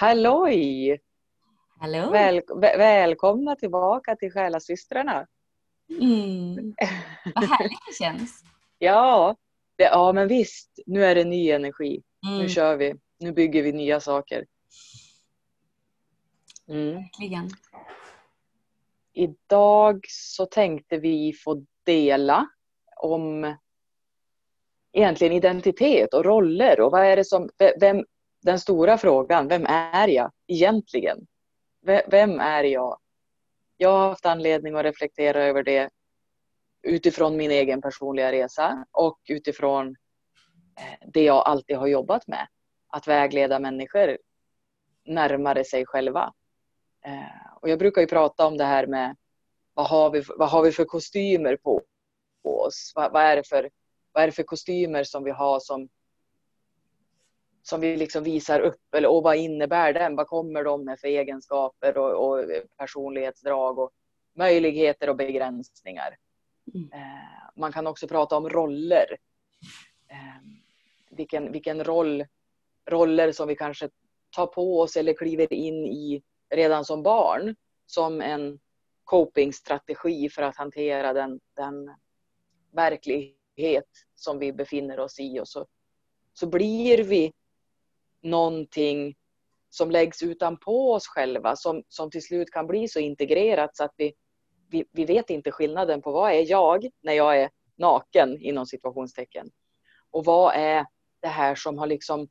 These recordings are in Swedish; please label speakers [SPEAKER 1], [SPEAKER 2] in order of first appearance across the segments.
[SPEAKER 1] Halloj!
[SPEAKER 2] Hallå!
[SPEAKER 1] Väl, vä- välkomna tillbaka till Själasystrarna.
[SPEAKER 2] Mm. Vad härligt det känns.
[SPEAKER 1] Ja, det, ja, men visst. Nu är det ny energi.
[SPEAKER 2] Mm.
[SPEAKER 1] Nu kör vi. Nu bygger vi nya saker. Mm.
[SPEAKER 2] Verkligen.
[SPEAKER 1] Idag så tänkte vi få dela om egentligen identitet och roller och vad är det som, vem, den stora frågan, vem är jag egentligen? V- Vem är jag? Jag har haft anledning att reflektera över det utifrån min egen personliga resa och utifrån eh, det jag alltid har jobbat med. Att vägleda människor närmare sig själva. Eh, och jag brukar ju prata om det här med vad har vi, vad har vi för kostymer på, på oss? Vad, vad, är det för, vad är det för kostymer som vi har som, som vi liksom visar upp? Eller, och vad innebär den? Vad kommer de med för egenskaper och, och personlighetsdrag och möjligheter och begränsningar?
[SPEAKER 2] Mm.
[SPEAKER 1] Eh, man kan också prata om roller. Eh, vilken, vilken roll, roller som vi kanske tar på oss eller kliver in i redan som barn som en copingstrategi för att hantera den, den verklighet som vi befinner oss i. Och så, så blir vi någonting som läggs utanpå oss själva som, som till slut kan bli så integrerat så att vi, vi, vi vet inte skillnaden på vad är jag när jag är naken inom situationstecken. Och vad är det här som har liksom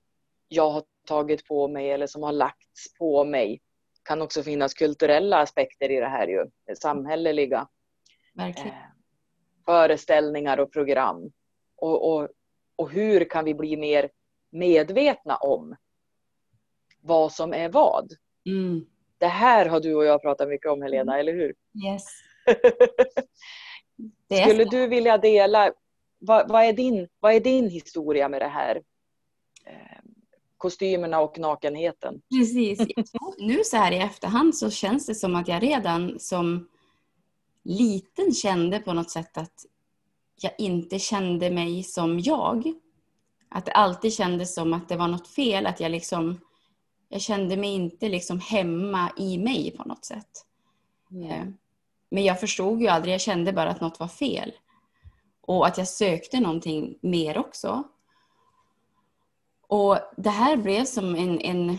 [SPEAKER 1] jag har tagit på mig eller som har lagts på mig. kan också finnas kulturella aspekter i det här ju, samhälleliga
[SPEAKER 2] Verkligen.
[SPEAKER 1] eh, föreställningar och program. Och, och, och hur kan vi bli mer medvetna om vad som är vad?
[SPEAKER 2] Mm.
[SPEAKER 1] Det här har du och jag pratat mycket om Helena, eller hur?
[SPEAKER 2] Yes.
[SPEAKER 1] Skulle du vilja dela, vad, vad, är din, vad är din historia med det här? Eh, kostymerna och nakenheten.
[SPEAKER 2] Precis. Nu så här i efterhand så känns det som att jag redan som liten kände på något sätt att jag inte kände mig som jag. Att det alltid kändes som att det var något fel, att jag liksom jag kände mig inte liksom hemma i mig på något sätt. Eh, Men jag förstod ju aldrig, jag kände bara att något var fel. Och att jag sökte någonting mer också. Och det här blev som en, en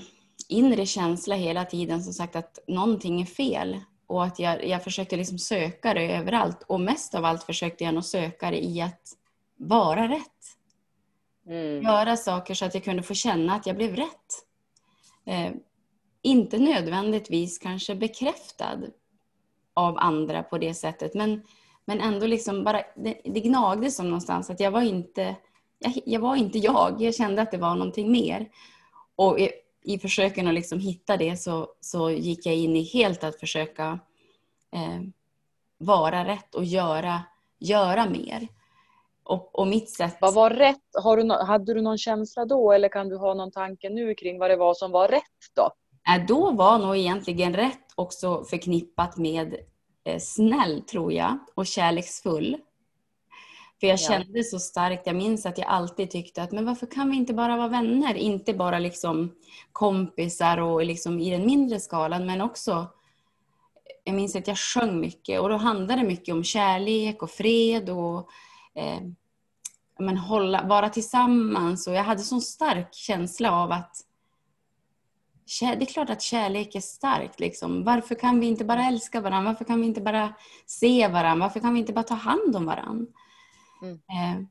[SPEAKER 2] inre känsla hela tiden som sagt att någonting är fel. Och att jag, jag försökte liksom söka det överallt. Och mest av allt försökte jag nog söka det i att vara rätt.
[SPEAKER 1] Mm.
[SPEAKER 2] Göra saker så att jag kunde få känna att jag blev rätt. Eh, inte nödvändigtvis kanske bekräftad av andra på det sättet. Men, men ändå liksom bara, det, det gnagde som någonstans att jag var inte jag, jag var inte jag. Jag kände att det var någonting mer. Och i, i försöken att liksom hitta det så, så gick jag in i helt att försöka eh, vara rätt och göra, göra mer. Och, och mitt sätt...
[SPEAKER 1] Vad var rätt? Har du no- hade du någon känsla då eller kan du ha någon tanke nu kring vad det var som var rätt då?
[SPEAKER 2] Äh, då var nog egentligen rätt också förknippat med eh, snäll, tror jag, och kärleksfull. För jag
[SPEAKER 1] Ja.
[SPEAKER 2] kände så starkt, jag minns att jag alltid tyckte att men varför kan vi inte bara vara vänner? Inte bara liksom kompisar och liksom i den mindre skalan men också jag minns att jag sjöng mycket och då handlade det mycket om kärlek och fred och eh, men hålla, vara tillsammans och jag hade sån stark känsla av att det är klart att kärlek är starkt. Liksom. Varför kan vi inte bara älska varandra? Varför kan vi inte bara se varandra? Varför kan vi inte bara ta hand om varandra?
[SPEAKER 1] Mm.
[SPEAKER 2] Eh,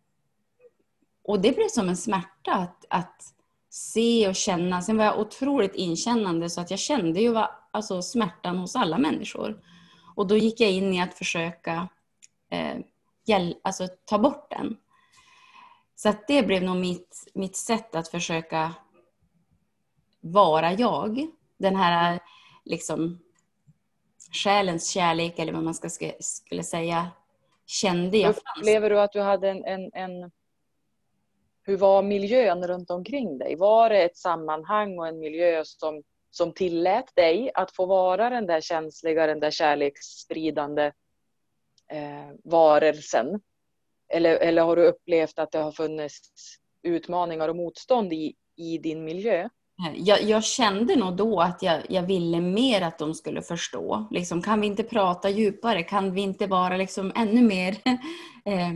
[SPEAKER 2] och det blev som en smärta att, att se och känna. Sen var jag otroligt inkännande så att jag kände ju vad, alltså, smärtan hos alla människor. Och då gick jag in i att försöka eh, hjäl- alltså, ta bort den. Så att det blev nog mitt, mitt sätt att försöka vara jag. Den här liksom själens kärlek eller vad man ska, skulle säga kände jag fanns.
[SPEAKER 1] Upplever du att du hade en, en, en... Hur var miljön runt omkring dig? Var det ett sammanhang och en miljö som, som tillät dig att få vara den där känsliga, den där kärleksspridande eh, varelsen? Eller, eller har du upplevt att det har funnits utmaningar och motstånd i, i din miljö?
[SPEAKER 2] Jag, jag, kände nog då att jag, jag ville mer att de skulle förstå. Liksom, kan vi inte prata djupare? Kan vi inte bara liksom ännu mer eh,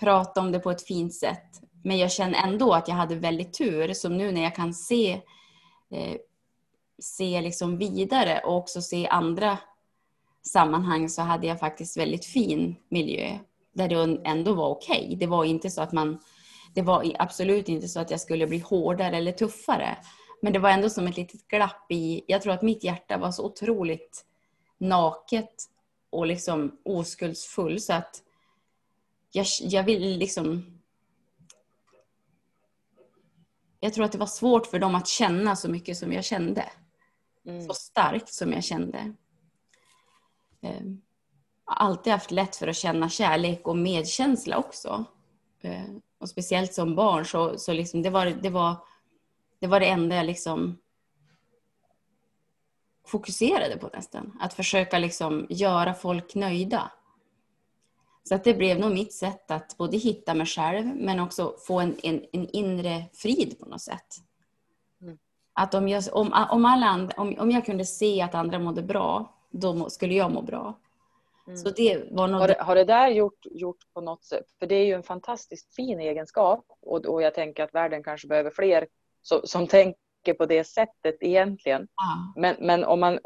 [SPEAKER 2] prata om det på ett fint sätt? Men jag känner ändå att jag hade väldigt tur. Som nu när jag kan se, eh, se liksom vidare och också se andra sammanhang så hade jag faktiskt väldigt fin miljö. Där det ändå var okej. Okay. Det var inte så att man det var absolut inte så att jag skulle bli hårdare eller tuffare. Men det var ändå som ett litet glapp i, jag tror att mitt hjärta var så otroligt naket och liksom oskuldsfull så att jag, jag vill liksom jag tror att det var svårt för dem att känna så mycket som jag kände. Mm. Så starkt som jag kände. Har alltid haft lätt för att känna kärlek och medkänsla också. Ehm, och speciellt som barn så, så liksom det, var, det, var, det var det enda jag liksom fokuserade på nästan. Att försöka liksom göra folk nöjda. Så att det blev nog mitt sätt att både hitta mig själv men också få en, en, en inre frid på något sätt. Mm. Att om jag, om, om, alla andra, om, om jag kunde se att andra mådde bra, då skulle jag må bra.
[SPEAKER 1] Mm. Så det var något... har, det, har det där gjort, gjort på något sätt, för det är ju en fantastiskt fin egenskap och, och jag tänker att världen kanske behöver fler som, som tänker på det sättet egentligen. Ah. Men, men om man,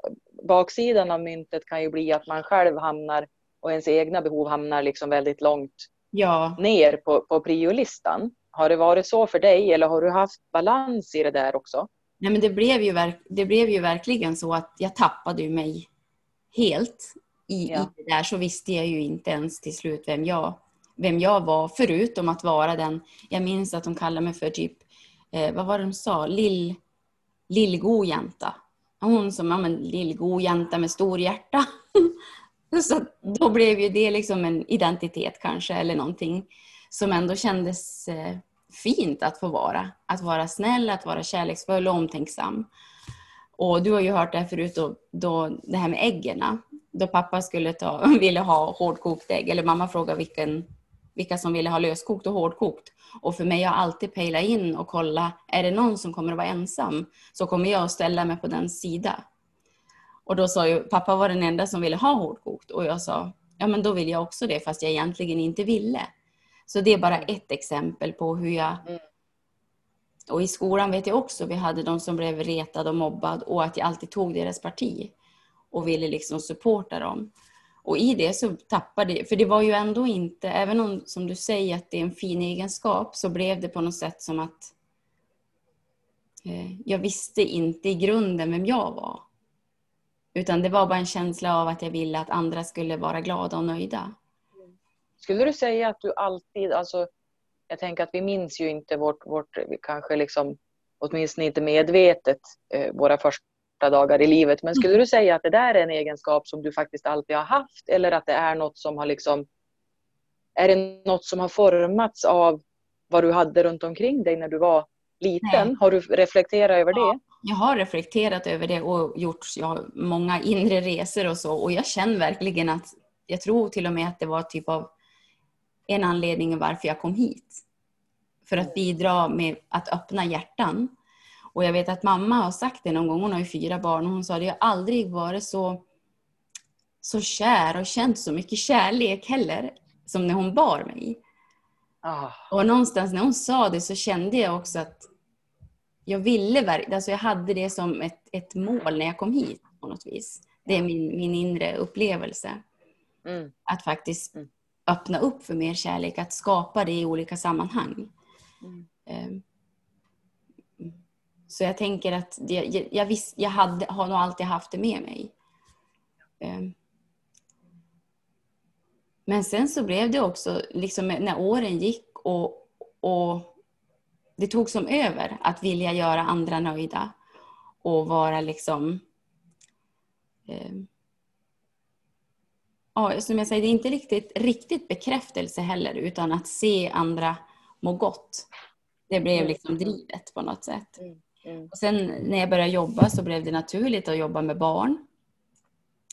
[SPEAKER 1] baksidan av myntet kan ju bli att man själv hamnar och ens egna behov hamnar liksom väldigt långt ja. ner på, på priolistan. Har det varit så för dig eller har du haft balans i det där också?
[SPEAKER 2] Nej, men det, blev ju verk, det blev ju verkligen så att jag tappade mig helt i, ja. i det där så visste jag ju inte ens till slut vem jag, vem jag var, förutom att vara den, jag minns att de kallade mig för typ, eh, vad var det de sa, lill, lillgojänta. Hon som, ja men lillgojänta med stor hjärta. så då blev ju det liksom en identitet kanske, eller någonting som ändå kändes eh, fint att få vara. Att vara snäll, att vara kärleksfull och omtänksam. Och du har ju hört det här förut, då, då, det här med äggen då pappa skulle ta, ville ha hårdkokt ägg, eller mamma frågade vilken, vilka som ville ha löskokt och hårdkokt. Och för mig har alltid pejlat in och kolla, är det någon som kommer att vara ensam så kommer jag att ställa mig på den sida. Och då sa ju pappa var den enda som ville ha hårdkokt och jag sa, ja men då vill jag också det fast jag egentligen inte ville. Så det är bara ett exempel på hur jag mm och i skolan vet jag också, vi hade de som blev retade och mobbade. och att jag alltid tog deras parti och ville liksom supporta dem. Och i det så tappade jag, för det var ju ändå inte, även om som du säger att det är en fin egenskap, så blev det på något sätt som att eh, jag visste inte i grunden vem jag var. Utan det var bara en känsla av att jag ville att andra skulle vara glada och nöjda.
[SPEAKER 1] Skulle du säga att du alltid, alltså jag tänker att vi minns ju inte vårt, vårt kanske liksom, åtminstone inte medvetet, eh, våra första dagar i livet. Men skulle du säga att det där är en egenskap som du faktiskt alltid har haft eller att det är något som har liksom är det något som har formats av vad du hade runt omkring dig när du var liten? Nej. Har du reflekterat över det?
[SPEAKER 2] jag har reflekterat över det och gjort ja, många inre resor och så och jag känner verkligen att jag tror till och med att det var typ av en anledning varför jag kom hit. För att bidra med att öppna hjärtan och jag vet att mamma har sagt det någon gång, hon har ju fyra barn, och hon sa att jag aldrig varit så, så kär och känt så mycket kärlek heller som när hon bar mig. Oh. Och någonstans när hon sa det så kände jag också att jag ville verkligen, alltså jag hade det som ett, ett mål när jag kom hit på något vis. Det är min, min inre upplevelse. Mm. Att faktiskt mm. öppna upp för mer kärlek, att skapa det i olika sammanhang. Mm. Ehm, mm. Så jag tänker att jag, jag, visst, jag hade, har nog alltid haft det med mig. Ehm. Men sen så blev det också, liksom när åren gick och, och det tog som över att vilja göra andra nöjda och vara liksom eh, ja, som jag säger, det är inte riktigt, riktigt bekräftelse heller utan att se andra må gott. Det blev liksom drivet på något sätt. Mm. Mm. Och sen när jag började jobba så blev det naturligt att jobba med barn.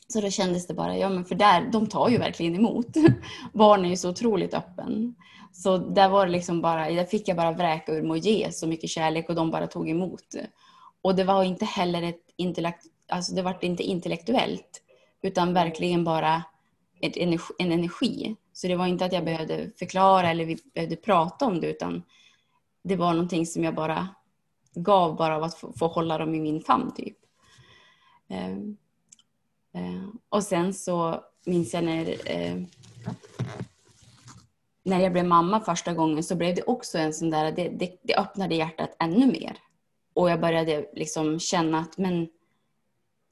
[SPEAKER 2] Så då kändes det bara, ja men för där, de tar ju verkligen emot. Barn är ju så otroligt öppen. Så där var det liksom bara, där fick jag bara vräka ur mig och ge så mycket kärlek och de bara tog emot. Och det var inte heller ett intellekt, alltså det var inte intellektuellt utan verkligen bara ett energi, en energi. Så det var inte att jag behövde förklara eller vi behövde prata om det utan det var någonting som jag bara gav bara av att få, få hålla dem i min famn typ. Eh, eh, och sen så minns jag när, eh, när jag blev mamma första gången så blev det också en sån där, det, det, det öppnade hjärtat ännu mer. Och jag började liksom känna att men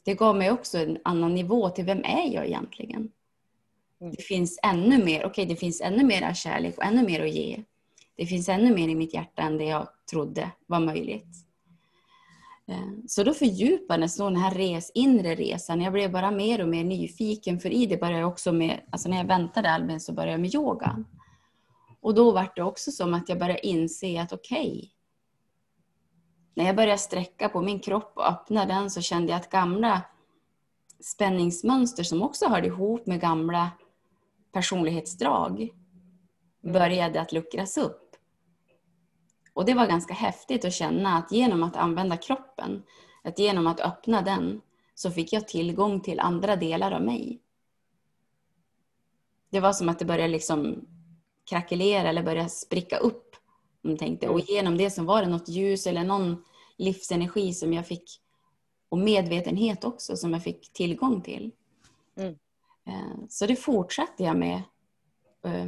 [SPEAKER 2] det gav mig också en annan nivå till vem är jag egentligen? Mm. Det finns ännu mer, okej okay, det finns ännu mer kärlek och ännu mer att ge. Det finns ännu mer i mitt hjärta än det jag trodde var möjligt. Eh, så då fördjupades den här res, inre resan. Jag blev bara mer och mer nyfiken för i det började jag också med, alltså när jag väntade Albin så började jag med yogan. Och då var det också som att jag började inse att okej, okay, när jag började sträcka på min kropp och öppna den så kände jag att gamla spänningsmönster som också hörde ihop med gamla personlighetsdrag började att luckras upp. Och det var ganska häftigt att känna att genom att använda kroppen, att genom att öppna den, så fick jag tillgång till andra delar av mig. Det var som att det började liksom krackelera eller börja spricka upp. Tänkte. Och genom det så var det något ljus eller någon livsenergi som jag fick och medvetenhet också som jag fick tillgång till. Mm. Eh, så det fortsatte jag med eh,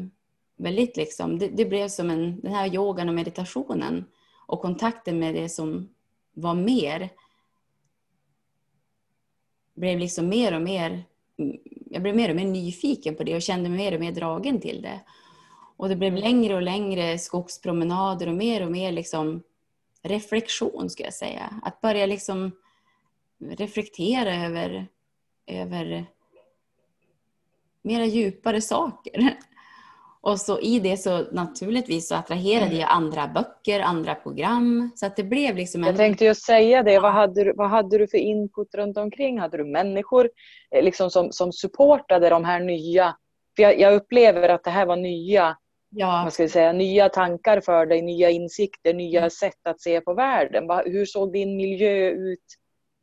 [SPEAKER 2] väldigt liksom, det, det, blev som en, den här yogan och meditationen och kontakten med det som var mer blev liksom mer och mer, jag blev mer och mer nyfiken på det och kände mig mer och mer dragen till det. Och det blev längre och längre skogspromenader och mer och mer liksom reflektion skulle jag säga. Att börja liksom reflektera över, över mera djupare saker. Och så i det så naturligtvis så attraherade mm. jag andra böcker, andra program. Så att det blev liksom en...
[SPEAKER 1] Jag tänkte just säga det. Vad hade, du, vad hade du för input runt omkring? Hade du människor eh, liksom som, som supportade de här nya? För jag, jag upplever att det här var nya, ja. vad ska jag säga, nya tankar för dig, nya insikter, nya mm. sätt att se på världen. Hur såg din miljö ut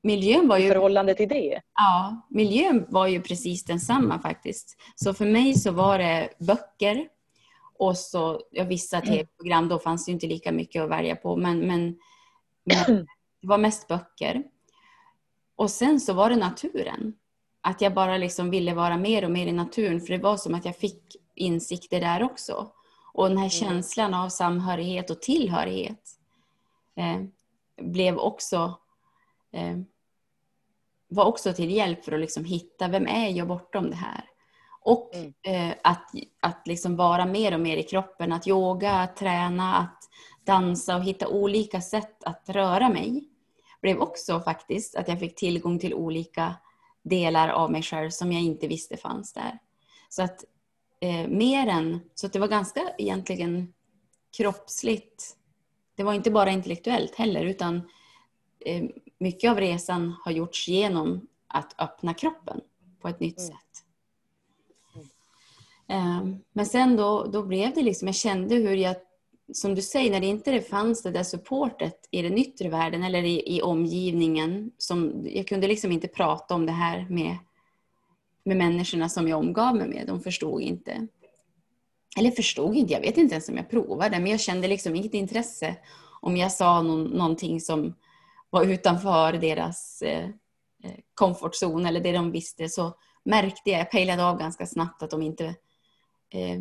[SPEAKER 2] miljön var ju...
[SPEAKER 1] I förhållande till det?
[SPEAKER 2] Ja, miljön var ju precis densamma faktiskt. Så för mig så var det böcker och så, ja, vissa mm. tv-program, då fanns det inte lika mycket att välja på, men, men, men det var mest böcker. Och sen så var det naturen. Att jag bara liksom ville vara mer och mer i naturen, för det var som att jag fick insikter där också. Och den här mm. känslan av samhörighet och tillhörighet eh, blev också eh, var också till hjälp för att liksom hitta vem är jag bortom det här. Och mm. eh, att, att liksom vara mer och mer i kroppen, att yoga, att träna, att dansa och hitta olika sätt att röra mig. blev också faktiskt att jag fick tillgång till olika delar av mig själv som jag inte visste fanns där. Så att eh, mer än, så att det var ganska egentligen kroppsligt. Det var inte bara intellektuellt heller utan eh, mycket av resan har gjorts genom att öppna kroppen på ett nytt mm. sätt. Mm. Men sen då, då blev det liksom, jag kände hur jag, som du säger, när det inte fanns det där supportet i den yttre världen eller i, i omgivningen, som, jag kunde liksom inte prata om det här med, med människorna som jag omgav mig med. De förstod inte. Eller förstod inte, jag vet inte ens om jag provade, men jag kände liksom inget intresse om jag sa någon, någonting som var utanför deras eh, eh, komfortzon eller det de visste så märkte jag, jag pejlade av ganska snabbt att de inte eh,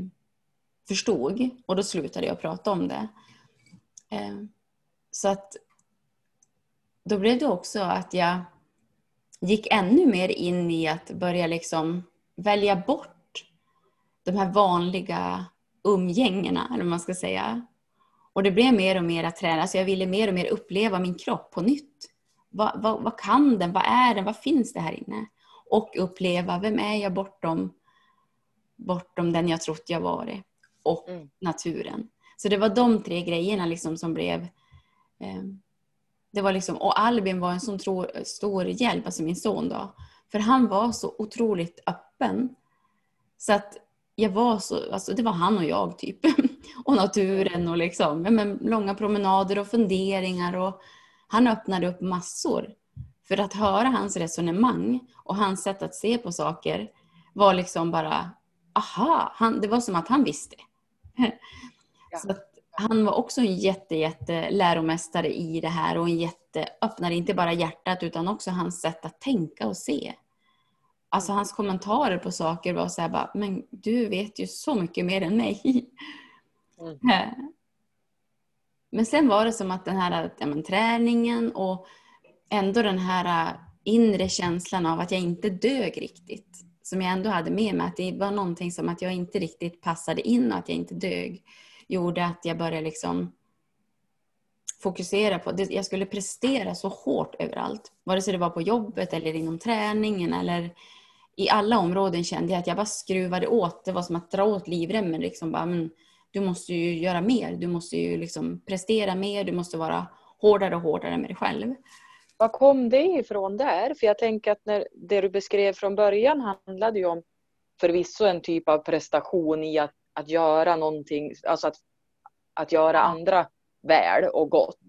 [SPEAKER 2] förstod och då slutade jag prata om det. Eh, så att då blev det också att jag gick ännu mer in i att börja liksom välja bort de här vanliga umgängena, eller vad man ska säga. Och det blev mer och mer att träna. Alltså jag ville mer och mer uppleva min kropp på nytt. Vad, vad, vad, kan den? Vad är den? Vad finns det här inne? Och uppleva, vem är jag bortom, bortom den jag trott jag varit? Och mm. naturen. Så det var de tre grejerna liksom som blev... Eh, det var liksom, och Albin var en sån tro, stor hjälp, alltså min son då. För han var så otroligt öppen. Så att jag var så, alltså det var han och jag typ. och naturen och liksom, men, långa promenader och funderingar. Och han öppnade upp massor. För att höra hans resonemang och hans sätt att se på saker var liksom bara, aha, han, det var som att han visste. Ja. Så han var också en jätte, jätte läromästare i det här och en jätte, öppnade inte bara hjärtat utan också hans sätt att tänka och se. Alltså hans kommentarer på saker var så här bara, men du vet ju så mycket mer än mig. Mm. Eh. Men sen var det som att den här ja, men, träningen och ändå den här äh, inre känslan av att jag inte dög riktigt. Som jag ändå hade med mig, att det var någonting som att jag inte riktigt passade in och att jag inte dög. Gjorde att jag började liksom fokusera på, jag skulle prestera så hårt överallt. Vare sig det var på jobbet eller inom träningen eller i alla områden kände jag att jag bara skruvade åt. Det var som att dra åt livremmen. Liksom bara, men, du måste ju göra mer. Du måste ju liksom prestera mer. Du måste vara hårdare och hårdare med dig själv.
[SPEAKER 1] Var kom det ifrån där? För jag tänker att när det du beskrev från början handlade ju om förvisso en typ av prestation i att, att göra någonting, alltså att, att göra andra väl och gott.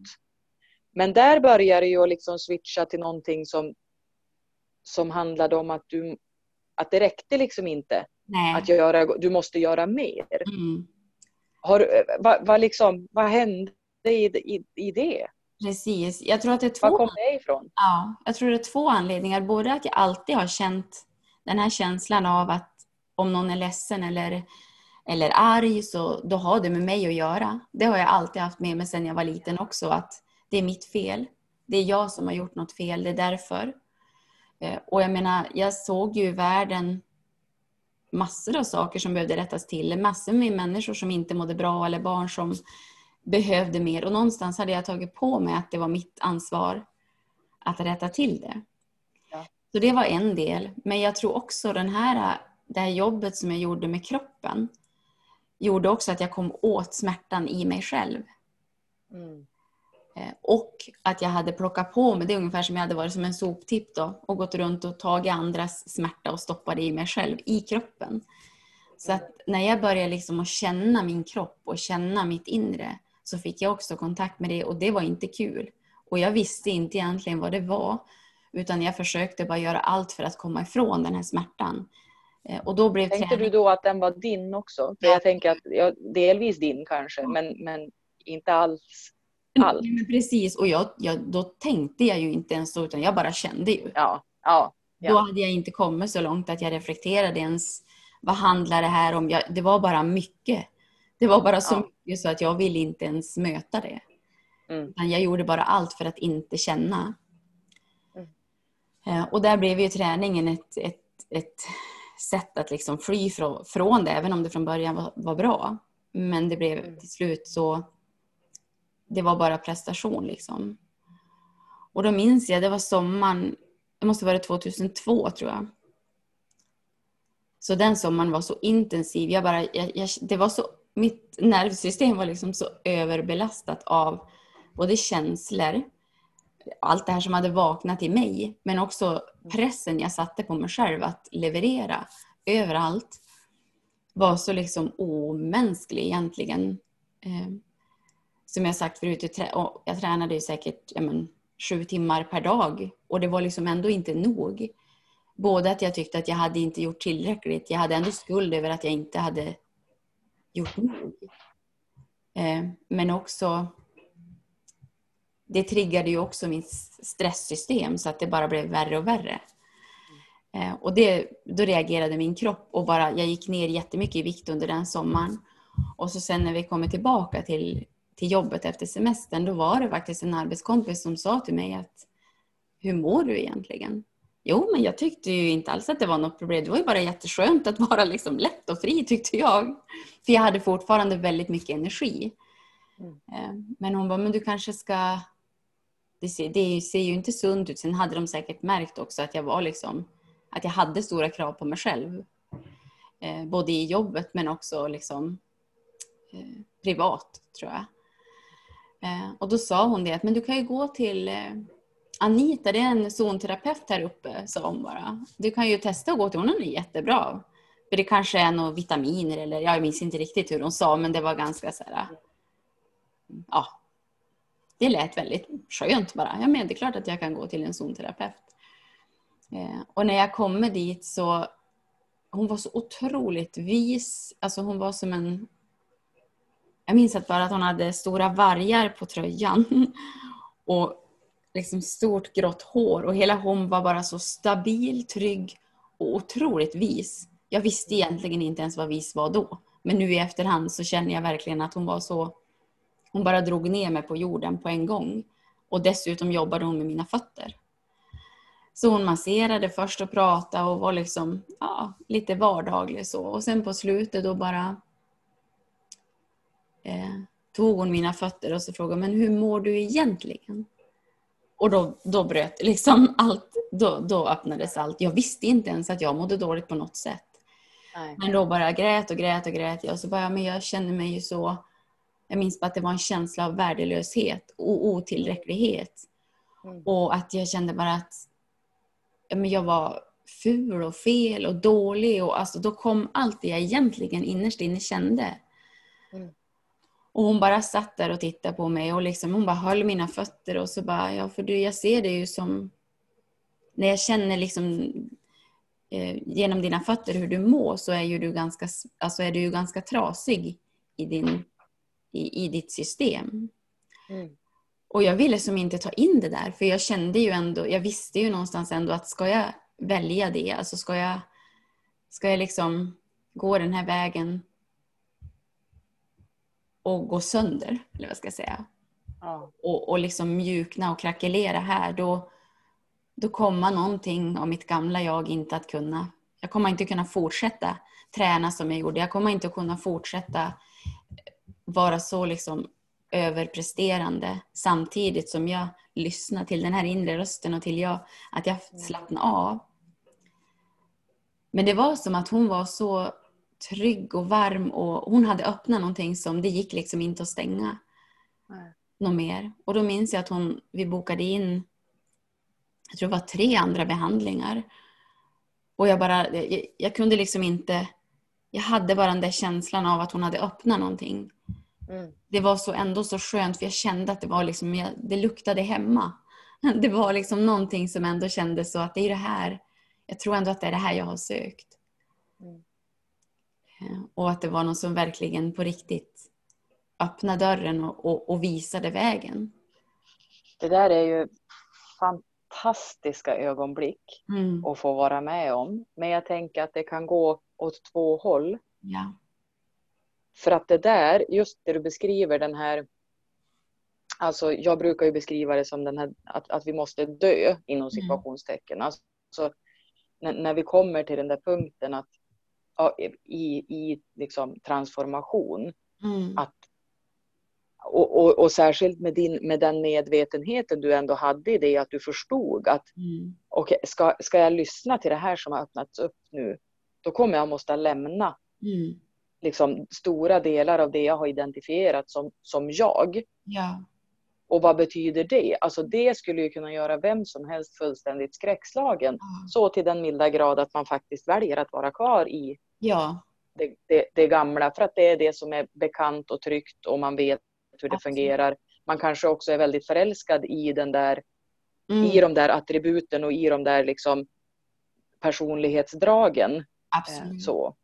[SPEAKER 1] Men där började det ju liksom switcha till någonting som, som handlade om att, du, att det räckte liksom inte. Nej. Att göra, du måste göra mer. Mm. Har, vad, vad, liksom, vad hände i, i, i det?
[SPEAKER 2] Precis. Jag tror att det är två...
[SPEAKER 1] Var kom det ifrån?
[SPEAKER 2] Ja, jag tror det är två anledningar. Både att jag alltid har känt den här känslan av att om någon är ledsen eller, eller arg så då har det med mig att göra. Det har jag alltid haft med mig sedan jag var liten också. Att det är mitt fel. Det är jag som har gjort något fel. Det är därför. Eh, och jag menar, jag såg ju i världen massor av saker som behövde rättas till. Massor med människor som inte mådde bra eller barn som behövde mer och någonstans hade jag tagit på mig att det var mitt ansvar att rätta till det. Ja. Så det var en del. Men jag tror också den här, det här jobbet som jag gjorde med kroppen gjorde också att jag kom åt smärtan i mig själv. Mm. Eh, och att jag hade plockat på mig, det är ungefär som jag hade varit som en soptipp då och gått runt och tagit andras smärta och stoppat det i mig själv, i kroppen. Så att när jag började liksom att känna min kropp och känna mitt inre så fick jag också kontakt med det och det var inte kul. Och jag visste inte egentligen vad det var utan jag försökte bara göra allt för att komma ifrån den här smärtan.
[SPEAKER 1] Eh, och då blev Tänkte träning... du då att den var din också? För jag tänker att ja, delvis din kanske men, men inte alls allt.
[SPEAKER 2] Men precis och jag, jag, då tänkte jag ju inte ens så utan jag bara kände ju.
[SPEAKER 1] Ja, ja,
[SPEAKER 2] ja. Då hade jag inte kommit så långt att jag reflekterade ens vad handlar det här om? Jag, det var bara mycket. Det var bara så ja. mycket så att jag ville inte ens möta det. Mm. Jag gjorde bara allt för att inte känna. Mm. Eh, och där blev ju träningen ett, ett, ett sätt att liksom fly från, från det, även om det från början var, var bra. Men det blev mm. till slut så, det var bara prestation liksom. Och då minns jag, det var sommaren, det måste vara 2002 tror jag. Så den sommaren var så intensiv. Jag bara, jag, jag, det var så mitt nervsystem var liksom så överbelastat av både känslor, allt det här som hade vaknat i mig, men också pressen jag satte på mig själv att leverera överallt var så liksom omänsklig egentligen. Eh, som jag sagt förut, jag tränade ju säkert men, sju timmar per dag och det var liksom ändå inte nog. Både att jag tyckte att jag hade inte gjort tillräckligt, jag hade ändå skuld över att jag inte hade gjort nog. Eh, men också det triggade ju också mitt stresssystem så att det bara blev värre och värre. Eh, och det, då reagerade min kropp och bara, jag gick ner jättemycket i vikt under den sommaren. Och så sen när vi kommer tillbaka till, till jobbet efter semestern, då var det faktiskt en arbetskompis som sa till mig att hur mår du egentligen? Jo, men jag tyckte ju inte alls att det var något problem. Det var ju bara jätteskönt att vara liksom lätt och fri tyckte jag. För jag hade fortfarande väldigt mycket energi. Mm. Eh, men hon bara, men du kanske ska... Det ser, det ser ju inte sunt ut. Sen hade de säkert märkt också att jag var liksom... Att jag hade stora krav på mig själv. Eh, både i jobbet men också liksom eh, privat, tror jag. Eh, och då sa hon det att men du kan ju gå till eh, Anita, det är en zonterapeut här uppe, sa hon bara. Du kan ju testa att gå till honom, hon är jättebra. För det kanske är några vitaminer eller jag minns inte riktigt hur hon sa men det var ganska så här. Ja. Det lät väldigt skönt bara. Ja men det är klart att jag kan gå till en zonterapeut. Eh, och när jag kommer dit så hon var så otroligt vis. Alltså hon var som en... Jag minns att bara att hon hade stora vargar på tröjan. Och liksom stort grått hår och hela hon var bara så stabil, trygg och otroligt vis. Jag visste egentligen inte ens vad vis var då. Men nu i efterhand så känner jag verkligen att hon var så... Hon bara drog ner mig på jorden på en gång. Och dessutom jobbade hon med mina fötter. Så hon masserade först och pratade och var liksom ja, lite vardaglig så. Och sen på slutet då bara eh, tog hon mina fötter och så frågade men hur mår du egentligen? Och då, då bröt liksom allt, då, då öppnades allt. Jag visste inte ens att jag mådde dåligt på något sätt. Nej. Men då bara grät och grät och grät jag och så bara, men jag känner mig ju så jag minns bara att det var en känsla av värdelöshet och otillräcklighet. Mm. Och att jag kände bara att men jag var ful och fel och dålig. Och alltså, då kom allt det jag egentligen innerst inne kände. Mm. Och hon bara satt där och tittade på mig och liksom, hon bara höll mina fötter och så bara, ja för du, jag ser det ju som, när jag känner liksom eh, genom dina fötter hur du mår så är ju du ganska, alltså är du ju ganska trasig i, din, i, i ditt system. Mm. Och jag ville som inte ta in det där för jag kände ju ändå, jag visste ju någonstans ändå att ska jag välja det, alltså ska jag, ska jag liksom gå den här vägen och gå sönder, eller vad ska jag säga. Ja. Och, och liksom mjukna och krackelera här, då, då kommer någonting av mitt gamla jag inte att kunna. Jag kommer inte kunna fortsätta träna som jag gjorde. Jag kommer inte kunna fortsätta vara så liksom överpresterande samtidigt som jag lyssnar till den här inre rösten och till jag, att jag slappnar av. Men det var som att hon var så trygg och varm och hon hade öppnat någonting som det gick liksom inte att stänga. Nej. Något mer. Och då minns jag att hon, vi bokade in, jag tror det var tre andra behandlingar. Och jag bara, jag, jag kunde liksom inte, jag hade bara den där känslan av att hon hade öppnat någonting. Mm. Det var så ändå så skönt för jag kände att det var liksom, det luktade hemma. Det var liksom någonting som ändå kändes så att det är det här, jag tror ändå att det är det här jag har sökt. Eh, och att det var någon som verkligen på riktigt öppnade dörren och, och, och visade vägen.
[SPEAKER 1] Det där är ju fantastiska ögonblick mm. att få vara med om. Men jag tänker att det kan gå åt två håll.
[SPEAKER 2] Ja.
[SPEAKER 1] För att det där, just det du beskriver den här Alltså jag brukar ju beskriva det som den här, att, att vi måste dö inom mm. situationstecken. Alltså, när, när vi kommer till den där punkten att i, i liksom transformation. Mm. Att, och, och, och, särskilt med, din, med den medvetenheten du ändå hade i det att du förstod att mm. okay, ska, ska jag lyssna till det här som har öppnats upp nu, då kommer jag måste lämna mm liksom, stora delar av det jag har identifierat som, som jag.
[SPEAKER 2] Ja.
[SPEAKER 1] Och vad betyder det? Alltså det skulle ju kunna göra vem som helst fullständigt skräckslagen. Mm. Så till den milda grad att man faktiskt väljer att vara kvar i
[SPEAKER 2] ja.
[SPEAKER 1] det, det, det, gamla. För att det är det som är bekant och tryggt och man vet hur det Absolut. fungerar. Man kanske också är väldigt förälskad i den där mm. i de där attributen och i de där liksom personlighetsdragen.
[SPEAKER 2] Absolut.
[SPEAKER 1] Så.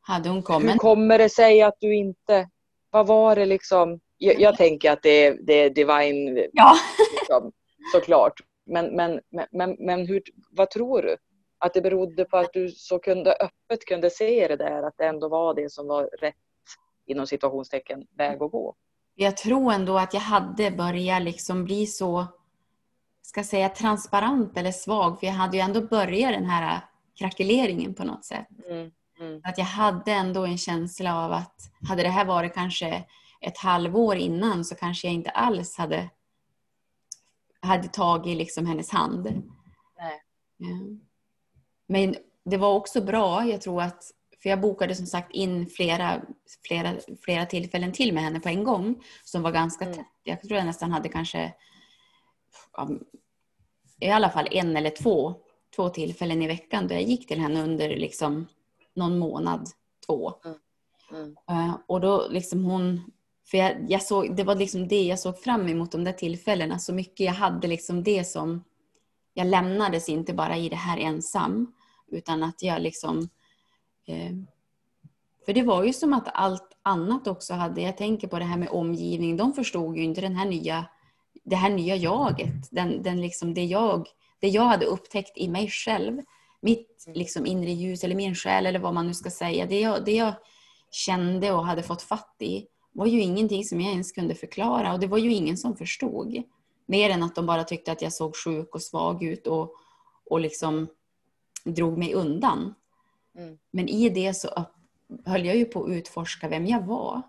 [SPEAKER 2] Hade hon kommit?
[SPEAKER 1] Hur kommer det sig att du inte... Vad var det liksom? Jag, jag tänker att det är, det är divine,
[SPEAKER 2] ja.
[SPEAKER 1] liksom, såklart. Men, men, men, men hur, vad tror du? Att det berodde på att du så kunde, öppet kunde se det där, att det ändå var det som var rätt, inom situationstecken, väg att gå?
[SPEAKER 2] Jag tror ändå att jag hade börjat liksom bli så, ska säga transparent eller svag, för jag hade ju ändå börjat den här krackeleringen på något sätt. Mm. Mm. Att jag hade ändå en känsla av att hade det här varit kanske ett halvår innan så kanske jag inte alls hade, hade tagit liksom hennes hand.
[SPEAKER 1] Nej.
[SPEAKER 2] Ja. Men det var också bra, jag tror att, för jag bokade som sagt in flera, flera, flera tillfällen till med henne på en gång som var ganska mm. tätt. Jag tror jag nästan hade kanske i alla fall en eller två, två tillfällen i veckan då jag gick till henne under liksom någon månad, två.
[SPEAKER 1] Mm. Mm.
[SPEAKER 2] Eh, och då liksom hon, för jag, jag såg, det var liksom det jag såg fram emot de där tillfällena så mycket. Jag hade liksom det som, jag lämnades inte bara i det här ensam utan att jag liksom eh, för det var ju som att allt annat också hade, jag tänker på det här med omgivning, de förstod ju inte den här nya, det här nya jaget, den, den liksom det, jag, det jag hade upptäckt i mig själv, mitt liksom inre ljus eller min själ eller vad man nu ska säga, det jag, det jag kände och hade fått fatt i var ju ingenting som jag ens kunde förklara. Och det var ju ingen som förstod. Mer än att de bara tyckte att jag såg sjuk och svag ut och, och liksom drog mig undan. Mm. Men i det så höll jag ju på att utforska vem jag var.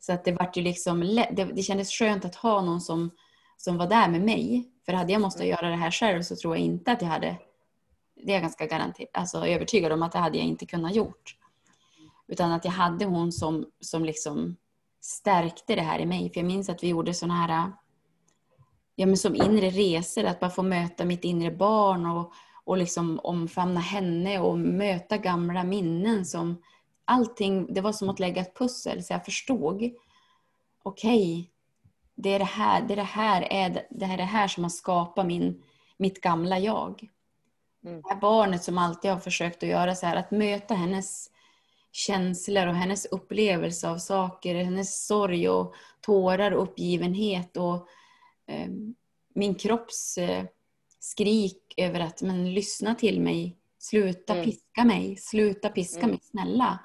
[SPEAKER 2] Så att det vart ju liksom, det, det kändes skönt att ha någon som, som var där med mig. För hade jag måste mm. göra det här själv så tror jag inte att jag hade, det är jag ganska garanter, alltså övertygad om att det hade jag inte kunnat gjort. Utan att jag hade hon som, som liksom stärkte det här i mig. För jag minns att vi gjorde sådana här, ja men som inre resor, att bara få möta mitt inre barn och, och liksom omfamna henne och möta gamla minnen som allting, det var som att lägga ett pussel så jag förstod. Okej, okay, det är det här, det är det här, är det, här, det här som har skapat min, mitt gamla jag. Mm. Det här barnet som alltid har försökt att göra så här, att möta hennes känslor och hennes upplevelse av saker, hennes sorg och tårar och uppgivenhet och eh, min kropps eh, skrik över att men lyssna till mig, sluta mm. piska mig, sluta piska mm. mig, snälla.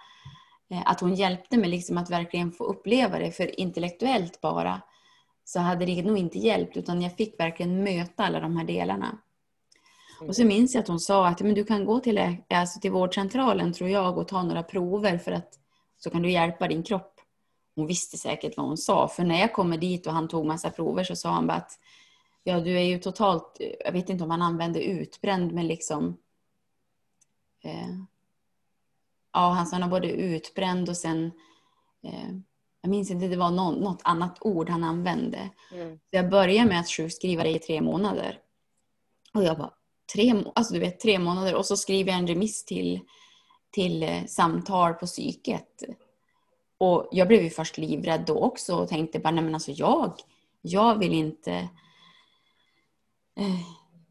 [SPEAKER 2] Eh, att hon hjälpte mig liksom att verkligen få uppleva det, för intellektuellt bara så hade det nog inte hjälpt utan jag fick verkligen möta alla de här delarna. Och så minns jag att hon sa att men du kan gå till, alltså till vårdcentralen tror jag och ta några prover för att så kan du hjälpa din kropp. Hon visste säkert vad hon sa för när jag kommer dit och han tog massa prover så sa han bara att ja du är ju totalt, jag vet inte om han använde utbränd men liksom eh, ja, han sa han både utbränd och sen eh, jag minns inte, det var någon, något annat ord han använde. Mm. Så jag började med att sjukskriva det i tre månader. Och jag bara, tre, alltså du vet, tre månader och så skriver jag en remiss till, till eh, samtal på psyket. Och jag blev ju först livrädd då också och tänkte bara, nej men alltså jag, jag vill inte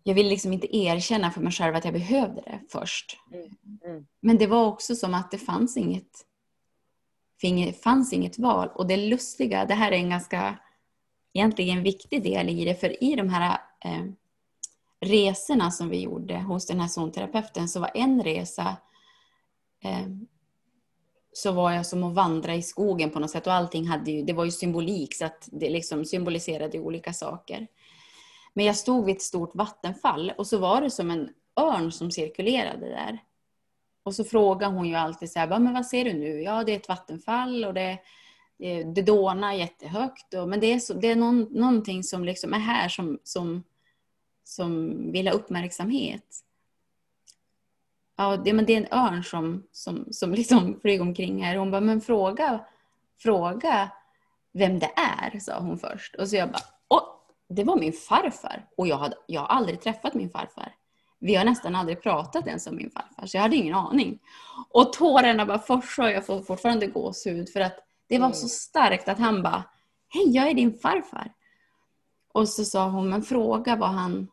[SPEAKER 2] jag ville liksom inte erkänna för mig själv att jag behövde det först. Mm. Mm. Men det var också som att det fanns inget, fanns inget val. Och det lustiga, det här är en ganska egentligen viktig del i det, för i de här eh, resorna som vi gjorde hos den här zonterapeuten så var en resa eh, så var jag som att vandra i skogen på något sätt och allting hade ju, det var ju symbolik så att det liksom symboliserade olika saker. Men jag stod vid ett stort vattenfall och så var det som en örn som cirkulerade där. Och så frågade hon ju alltid så här, men vad ser du nu? Ja, det är ett vattenfall och det, eh, det dånar jättehögt. Och, men det är, så, det är någon, någonting som liksom är här som, som, som vill ha uppmärksamhet. Ja, det, men det är en örn som, som, som liksom flyger omkring här. Hon bara, men fråga, fråga vem det är, sa hon först. Och så jag bara, det var min farfar. Och jag, hade, jag har aldrig träffat min farfar. Vi har nästan aldrig pratat ens om min farfar, så jag hade ingen aning. Och tårarna bara forsade och jag får fortfarande gåshud för att det var mm. så starkt att han bara Hej, jag är din farfar. Och så sa hon, men fråga vad han,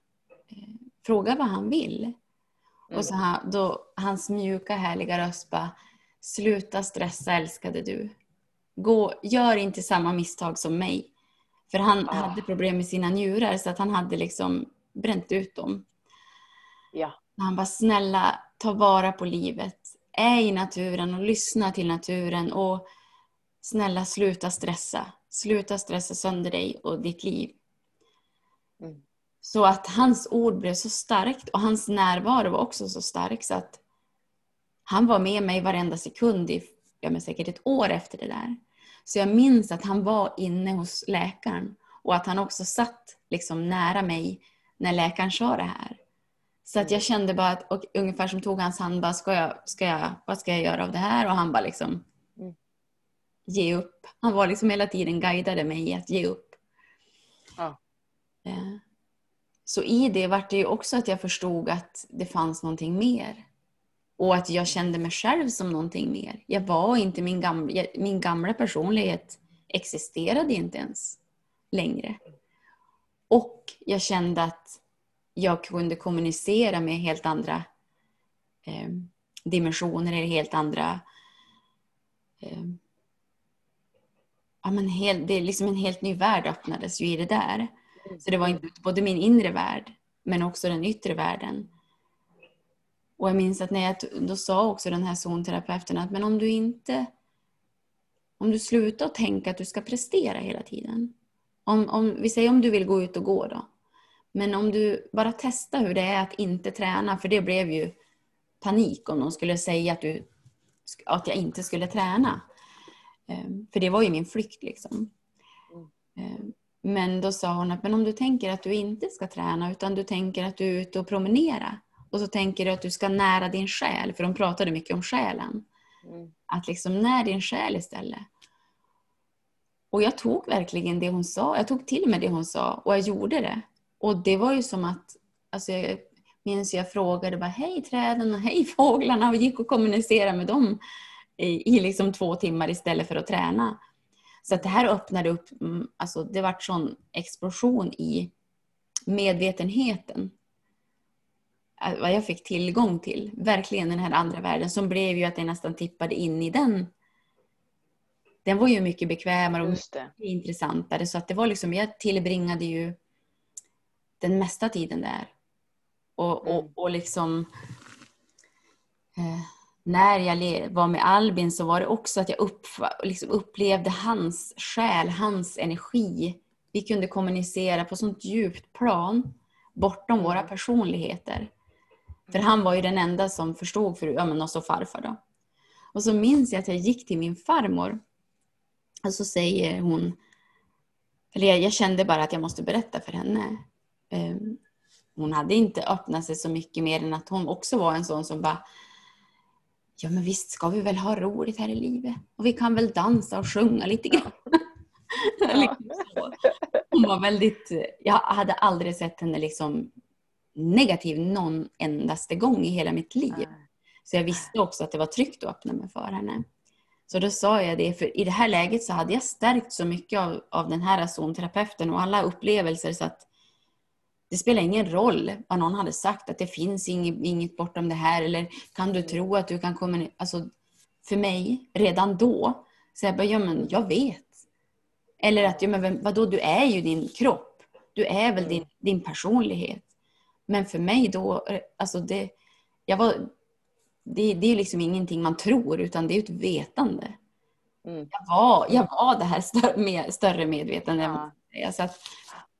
[SPEAKER 2] eh, fråga vad han vill. Mm. Och så han, då, hans mjuka härliga röst bara Sluta stressa älskade du. Gå, gör inte samma misstag som mig. För han ah. hade problem med sina njurar så att han hade liksom bränt ut dem.
[SPEAKER 1] Ja.
[SPEAKER 2] Han bara, snälla ta vara på livet. Är i naturen och lyssna till naturen. Och snälla sluta stressa. Sluta stressa sönder dig och ditt liv. Mm. Så att hans ord blev så starkt och hans närvaro var också så stark så att han var med mig varenda sekund i ja, men säkert ett år efter det där. Så jag minns att han var inne hos läkaren och att han också satt liksom nära mig när läkaren sa det här. Så att jag kände bara att, och ungefär som tog hans hand, bara, ska jag, ska jag, vad ska jag göra av det här? Och han bara liksom, mm. ge upp. Han var liksom hela tiden guidade mig i att ge upp. Ja. Eh, så i det var det ju också att jag förstod att det fanns någonting mer. Och att jag kände mig själv som någonting mer. Jag var inte min gamla, min gamla personlighet existerade inte ens längre. Och jag kände att jag kunde kommunicera med helt andra eh, dimensioner eller helt andra eh, ja, men helt, det är liksom en helt ny värld öppnades ju i det där. Så det var inte både min inre värld men också den yttre världen. Och jag minns att när jag, då sa också den här zonterapeuten att men om du inte om du slutar tänka att du ska prestera hela tiden. Om, om, vi säger om du vill gå ut och gå då. Men om du bara testar hur det är att inte träna, för det blev ju panik om de skulle säga att, du, att jag inte skulle träna. Ehm, för det var ju min flykt liksom. Ehm, men då sa hon att men om du tänker att du inte ska träna utan du tänker att du är ute och promenera och så tänker du att du ska nära din själ, för de pratade mycket om själen. Mm. Att liksom när din själ istället. Och jag tog verkligen det hon sa. Jag tog till mig det hon sa och jag gjorde det. Och det var ju som att, alltså jag minns jag frågade bara hej träden och hej fåglarna och gick och kommunicerade med dem i, i liksom två timmar istället för att träna. Så att det här öppnade upp, mm, alltså det vart sån explosion i medvetenheten. Äh, vad jag fick tillgång till. Verkligen den här andra världen som blev ju att jag nästan tippade in i den. Den var ju mycket bekvämare och mycket intressantare så att det var liksom, jag tillbringade ju den mesta tiden där. Och, och, mm. och liksom eh, när jag var med Albin så var det också att jag upp, liksom upplevde hans själ, hans energi. Vi kunde kommunicera på sånt djupt plan bortom våra mm. personligheter. För han var ju den enda som förstod för ja, men också farfar då. Och så minns jag att jag gick till min farmor. Och så säger hon, eller jag, jag kände bara att jag måste berätta för henne. Um, hon hade inte öppnat sig så mycket mer än att hon också var en sån som bara Ja men visst ska vi väl ha roligt här i livet. Och vi kan väl dansa och sjunga lite grann. liksom hon var väldigt, jag hade aldrig sett henne liksom negativ någon endaste gång i hela mitt liv. Så jag visste också att det var tryggt att öppna mig för henne. Så då sa jag det, för i det här läget så hade jag stärkt så mycket av, av den här zonterapeuten och alla upplevelser så att det spelar ingen roll vad någon hade sagt, att det finns inget, inget bortom det här eller kan du tro att du kan komma... Alltså, för mig, redan då, så jag bara, ja men jag vet. Eller att, ja men vadå, du är ju din kropp. Du är väl din, din personlighet. Men för mig då, alltså det, jag var, det, det är liksom ingenting man tror utan det är ett vetande. Mm. Jag, var, jag var det här större, med, större medvetande. Ja. Så att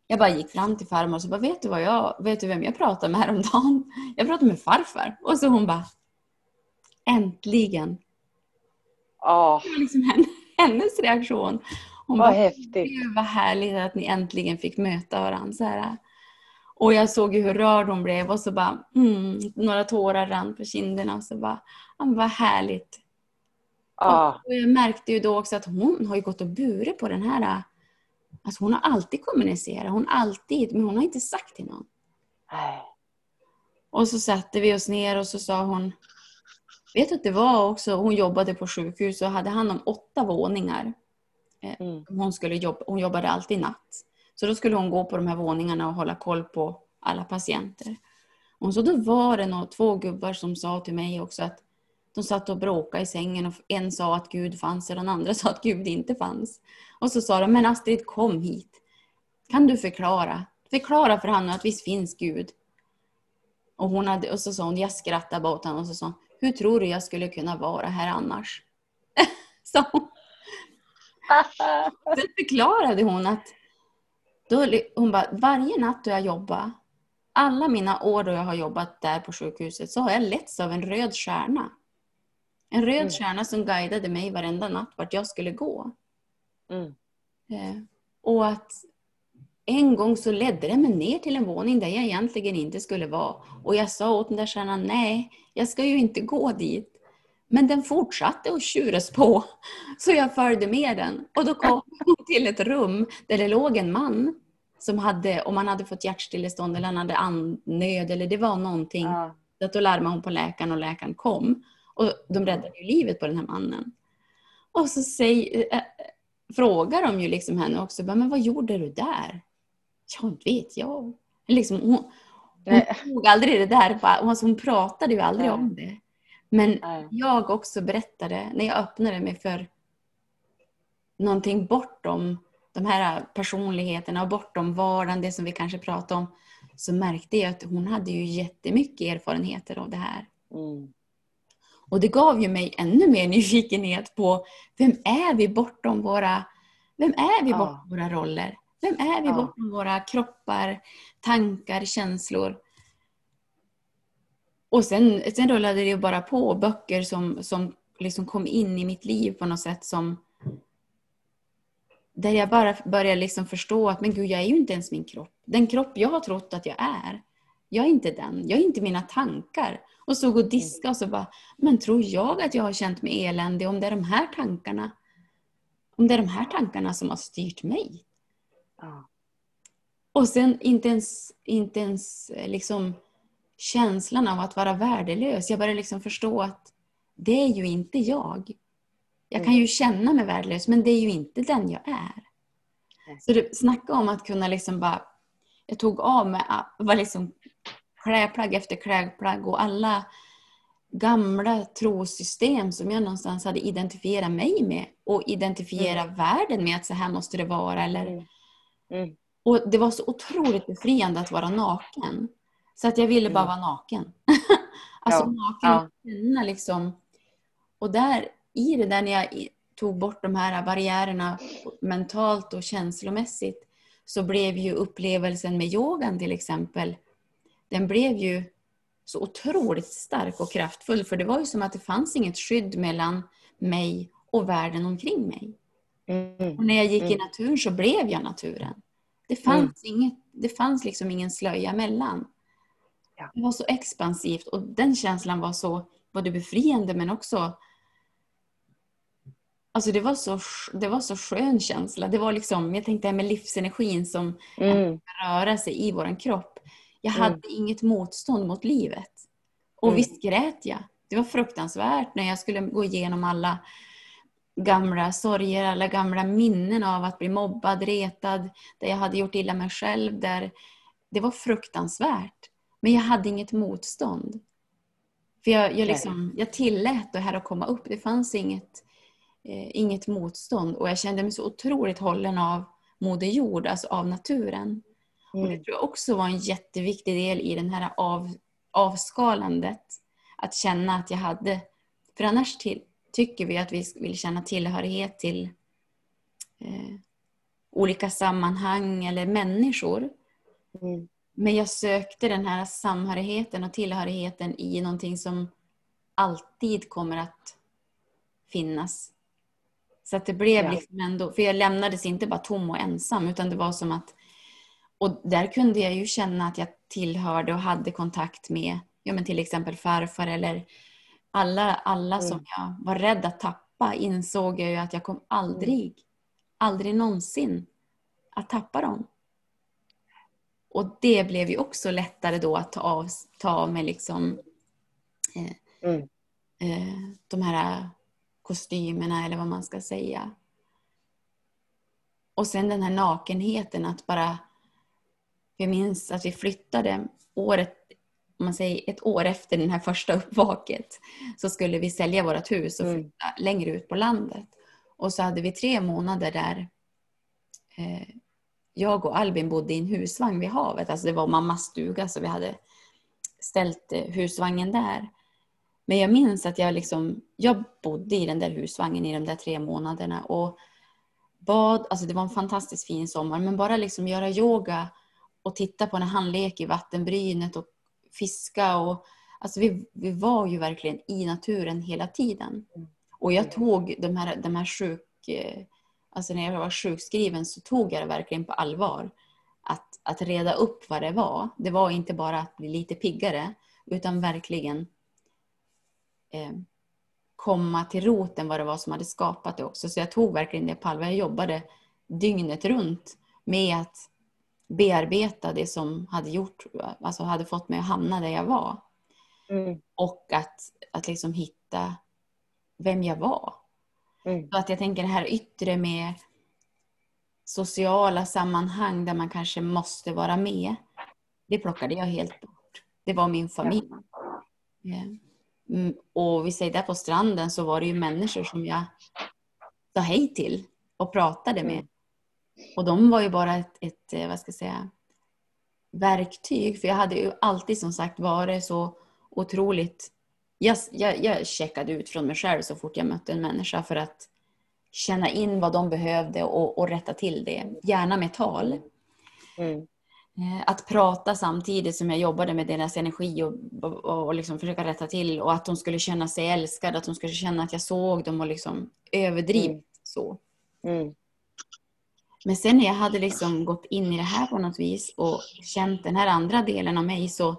[SPEAKER 2] jag bara gick fram till farmor och så bara, vet du, vad jag, vet du vem jag pratade med häromdagen? Jag pratade med farfar. Och så hon bara, äntligen.
[SPEAKER 1] Oh.
[SPEAKER 2] Det var liksom hennes reaktion.
[SPEAKER 1] Hon vad bara, häftigt.
[SPEAKER 2] Vad härligt att ni äntligen fick möta varandra. Så här. Och jag såg ju hur rörd hon blev och så bara, mm, några tårar rann på kinderna och så bara, vad härligt.
[SPEAKER 1] Ah.
[SPEAKER 2] Och jag märkte ju då också att hon har ju gått och burit på den här, alltså hon har alltid kommunicerat, hon alltid, men hon har inte sagt till någon.
[SPEAKER 1] Nej.
[SPEAKER 2] Och så satte vi oss ner och så sa hon, vet du att det var också, hon jobbade på sjukhus och hade hand om åtta våningar. Eh, mm. Hon, skulle jobba, hon jobbade alltid natt. Så då skulle hon gå på de här våningarna och hålla koll på alla patienter. Och så då var det nog två gubbar som sa till mig också att de satt och bråkade i sängen och en sa att Gud fanns och den andra sa att Gud inte fanns. Och så sa de, men Astrid kom hit. Kan du förklara? Förklara för honom att visst finns Gud. Och, hon hade, och så sa hon, jag skrattade åt honom och så sa hon, hur tror du jag skulle kunna vara här annars? så. Sen förklarade hon att då, hon bara, varje natt då jag jobbar, alla mina år då jag har jobbat där på sjukhuset, så har jag letts av en röd stjärna. En röd mm. stjärna som guidade mig varenda natt vart jag skulle gå.
[SPEAKER 1] Mm.
[SPEAKER 2] Eh, och att en gång så ledde det mig ner till en våning där jag egentligen inte skulle vara. Och jag sa åt den där stjärnan, nej, jag ska ju inte gå dit. Men den fortsatte att tjuras på. Så jag följde med den. Och då kom hon till ett rum där det låg en man som hade, om han hade fått hjärtstillestånd eller han hade andnöd eller det var någonting.
[SPEAKER 1] Ja.
[SPEAKER 2] Så då larmade hon på läkaren och läkaren kom. Och de räddade ju livet på den här mannen. Och så säg, äh, frågar de ju liksom henne också, men vad gjorde du där? Ja, inte vet jag. Liksom, hon, hon tog aldrig det där, alltså hon pratade ju aldrig Nej. om det. Men Nej. jag också berättade, när jag öppnade mig för någonting bortom de här personligheterna och bortom vardagen, det som vi kanske pratar om, så märkte jag att hon hade ju jättemycket erfarenheter av det här. Mm. Och det gav ju mig ännu mer nyfikenhet på vem är vi bortom våra, vem är vi bortom ja. våra roller? Vem är vi ja. bortom våra kroppar, tankar, känslor? Och sen, sen rullade det bara på böcker som, som liksom kom in i mitt liv på något sätt som där jag bara började liksom förstå att men gud, jag är ju inte ens min kropp. Den kropp jag har trott att jag är, jag är inte den. Jag är inte mina tankar. Och såg och diska och så bara, men tror jag att jag har känt mig eländig om det är de här tankarna? Om det är de här tankarna som har styrt mig? Ja. Och sen inte ens, inte ens liksom känslan av att vara värdelös. Jag började liksom förstå att det är ju inte jag. Jag kan ju känna mig värdelös, men det är ju inte den jag är. Så det, snacka om att kunna liksom bara... Jag tog av mig var liksom klädplagg efter klädplagg och alla gamla trosystem som jag någonstans hade identifierat mig med och identifiera mm. världen med att så här måste det vara. Eller... Mm. Mm. Och Det var så otroligt befriande att vara naken. Så att jag ville bara mm. vara naken. alltså ja. naken och känna liksom. Och där, i det där när jag tog bort de här barriärerna mentalt och känslomässigt så blev ju upplevelsen med yogan till exempel, den blev ju så otroligt stark och kraftfull. För det var ju som att det fanns inget skydd mellan mig och världen omkring mig. Mm. Och när jag gick mm. i naturen så blev jag naturen. Det fanns, mm. inget, det fanns liksom ingen slöja mellan. Ja. Det var så expansivt och den känslan var så både befriande men också Alltså det var så, det var så skön känsla. Det var liksom, jag tänkte det här med livsenergin som mm. röra sig i vår kropp. Jag mm. hade inget motstånd mot livet. Och mm. visst grät jag. Det var fruktansvärt när jag skulle gå igenom alla gamla sorger, alla gamla minnen av att bli mobbad, retad, där jag hade gjort illa mig själv. Där det var fruktansvärt. Men jag hade inget motstånd. För jag, jag, liksom, jag tillät det här att komma upp. Det fanns inget, eh, inget motstånd. Och jag kände mig så otroligt hållen av Moder Jord, alltså av naturen. Mm. Och det tror jag också var en jätteviktig del i den här av, avskalandet. Att känna att jag hade... För annars till, tycker vi att vi vill känna tillhörighet till eh, olika sammanhang eller människor. Mm. Men jag sökte den här samhörigheten och tillhörigheten i någonting som alltid kommer att finnas. Så att det blev ja. liksom ändå, för jag lämnades inte bara tom och ensam utan det var som att, och där kunde jag ju känna att jag tillhörde och hade kontakt med, ja men till exempel farfar eller alla, alla mm. som jag var rädd att tappa insåg jag ju att jag kom aldrig, mm. aldrig någonsin att tappa dem. Och det blev ju också lättare då att ta av, ta av mig liksom, eh, mm. eh, de här kostymerna eller vad man ska säga. Och sen den här nakenheten att bara... Jag minns att vi flyttade året, om man säger ett år efter den här första uppvaket så skulle vi sälja vårt hus och mm. flytta mm. längre ut på landet. Och så hade vi tre månader där eh, jag och Albin bodde i en husvagn vid havet. Alltså det var mammas stuga så vi hade ställt eh, husvagnen där. Men jag minns att jag liksom, jag bodde i den där husvagnen i de där tre månaderna och bad, alltså det var en fantastiskt fin sommar, men bara liksom göra yoga och titta på när han leker i vattenbrynet och fiska och alltså vi, vi var ju verkligen i naturen hela tiden. Och jag tog de här, de här sjuk, eh, alltså när jag var sjukskriven så tog jag det verkligen på allvar. Att, att reda upp vad det var. Det var inte bara att bli lite piggare, utan verkligen eh, komma till roten vad det var som hade skapat det också. Så jag tog verkligen det på allvar. Jag jobbade dygnet runt med att bearbeta det som hade gjort, alltså hade fått mig att hamna där jag var.
[SPEAKER 1] Mm.
[SPEAKER 2] Och att, att liksom hitta vem jag var.
[SPEAKER 1] Mm.
[SPEAKER 2] Så att jag tänker det här yttre med sociala sammanhang där man kanske måste vara med. Det plockade jag helt bort. Det var min familj. Eh, mm, Och vi säger där på stranden så var det ju människor som jag sa hej till och pratade med.
[SPEAKER 1] Mm.
[SPEAKER 2] Och de var ju bara ett, ett, eh, vad ska jag säga, verktyg. För jag hade ju alltid som sagt varit så otroligt... Jag, jag, jag checkade ut från mig själv så fort jag mötte en människa för att känna in vad de behövde och, och rätta till det. Gärna med tal.
[SPEAKER 1] Mm.
[SPEAKER 2] Eh, Att prata samtidigt som jag jobbade med deras energi och, och, och liksom försöka rätta till och att de skulle känna sig älskade, att de skulle känna att jag såg dem och liksom överdrivet
[SPEAKER 1] Mm.
[SPEAKER 2] så.
[SPEAKER 1] Mm.
[SPEAKER 2] Men sen när jag hade liksom gått in i det här på något vis och känt den här andra delen av mig så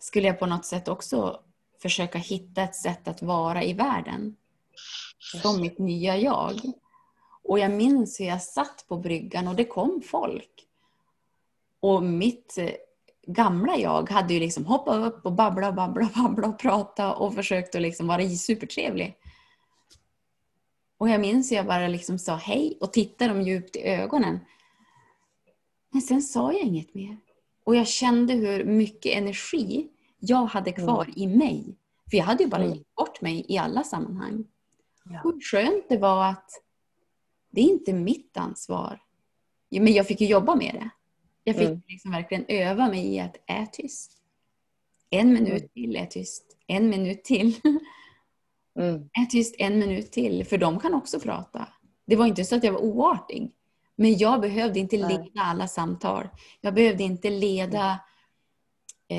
[SPEAKER 2] skulle jag på något sätt också försöka hitta ett sätt att vara i världen. Som mitt nya jag. Och jag minns hur jag satt på bryggan och det kom folk. Och mitt eh, gamla jag hade ju liksom hoppat upp och babbla och babbla och babbla och prata och försökt att liksom vara supertrevlig. Och jag minns hur jag bara liksom sa hej och tittade dem djupt i ögonen. Men sen sa jag inget mer. Och jag kände hur mycket energi jag hade kvar i mig. För jag hade ju bara
[SPEAKER 1] Mm.
[SPEAKER 2] gett bort mig i alla sammanhang.
[SPEAKER 1] Ja.
[SPEAKER 2] Hur skönt det var att det är inte mitt ansvar. Men jag fick ju jobba med det. Jag fick
[SPEAKER 1] Mm.
[SPEAKER 2] liksom verkligen öva mig i att är tyst. En minut
[SPEAKER 1] Mm.
[SPEAKER 2] till är tyst. En minut till.
[SPEAKER 1] Mm.
[SPEAKER 2] är tyst en minut till, för de kan också prata. Det var inte så att jag var oartig. Men jag behövde inte leda alla samtal. Jag behövde inte leda eh,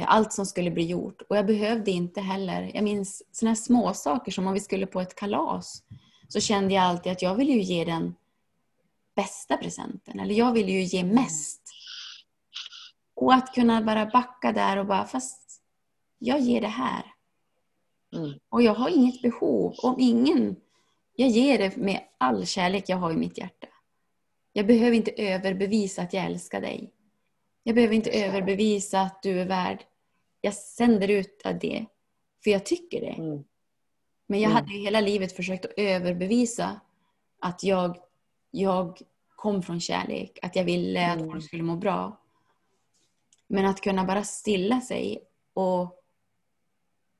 [SPEAKER 2] allt som skulle bli gjort. Och jag behövde inte heller, jag minns sådana här små saker som om vi skulle på ett kalas. Så kände jag alltid att jag ville ju ge den bästa presenten. Eller jag ville ju ge mest. Och att kunna bara backa där och bara, fast jag ger det här.
[SPEAKER 1] Mm.
[SPEAKER 2] Och jag har inget behov. Om ingen... Jag ger det med all kärlek jag har i mitt hjärta. Jag behöver inte överbevisa att jag älskar dig. Jag behöver inte överbevisa att du är värd. Jag sänder ut det. För jag tycker det.
[SPEAKER 1] Mm.
[SPEAKER 2] Men jag
[SPEAKER 1] Mm.
[SPEAKER 2] hade hela livet försökt att överbevisa att jag, jag kom från kärlek. Att jag ville att
[SPEAKER 1] Mm.
[SPEAKER 2] folk skulle må bra. Men att kunna bara stilla sig och,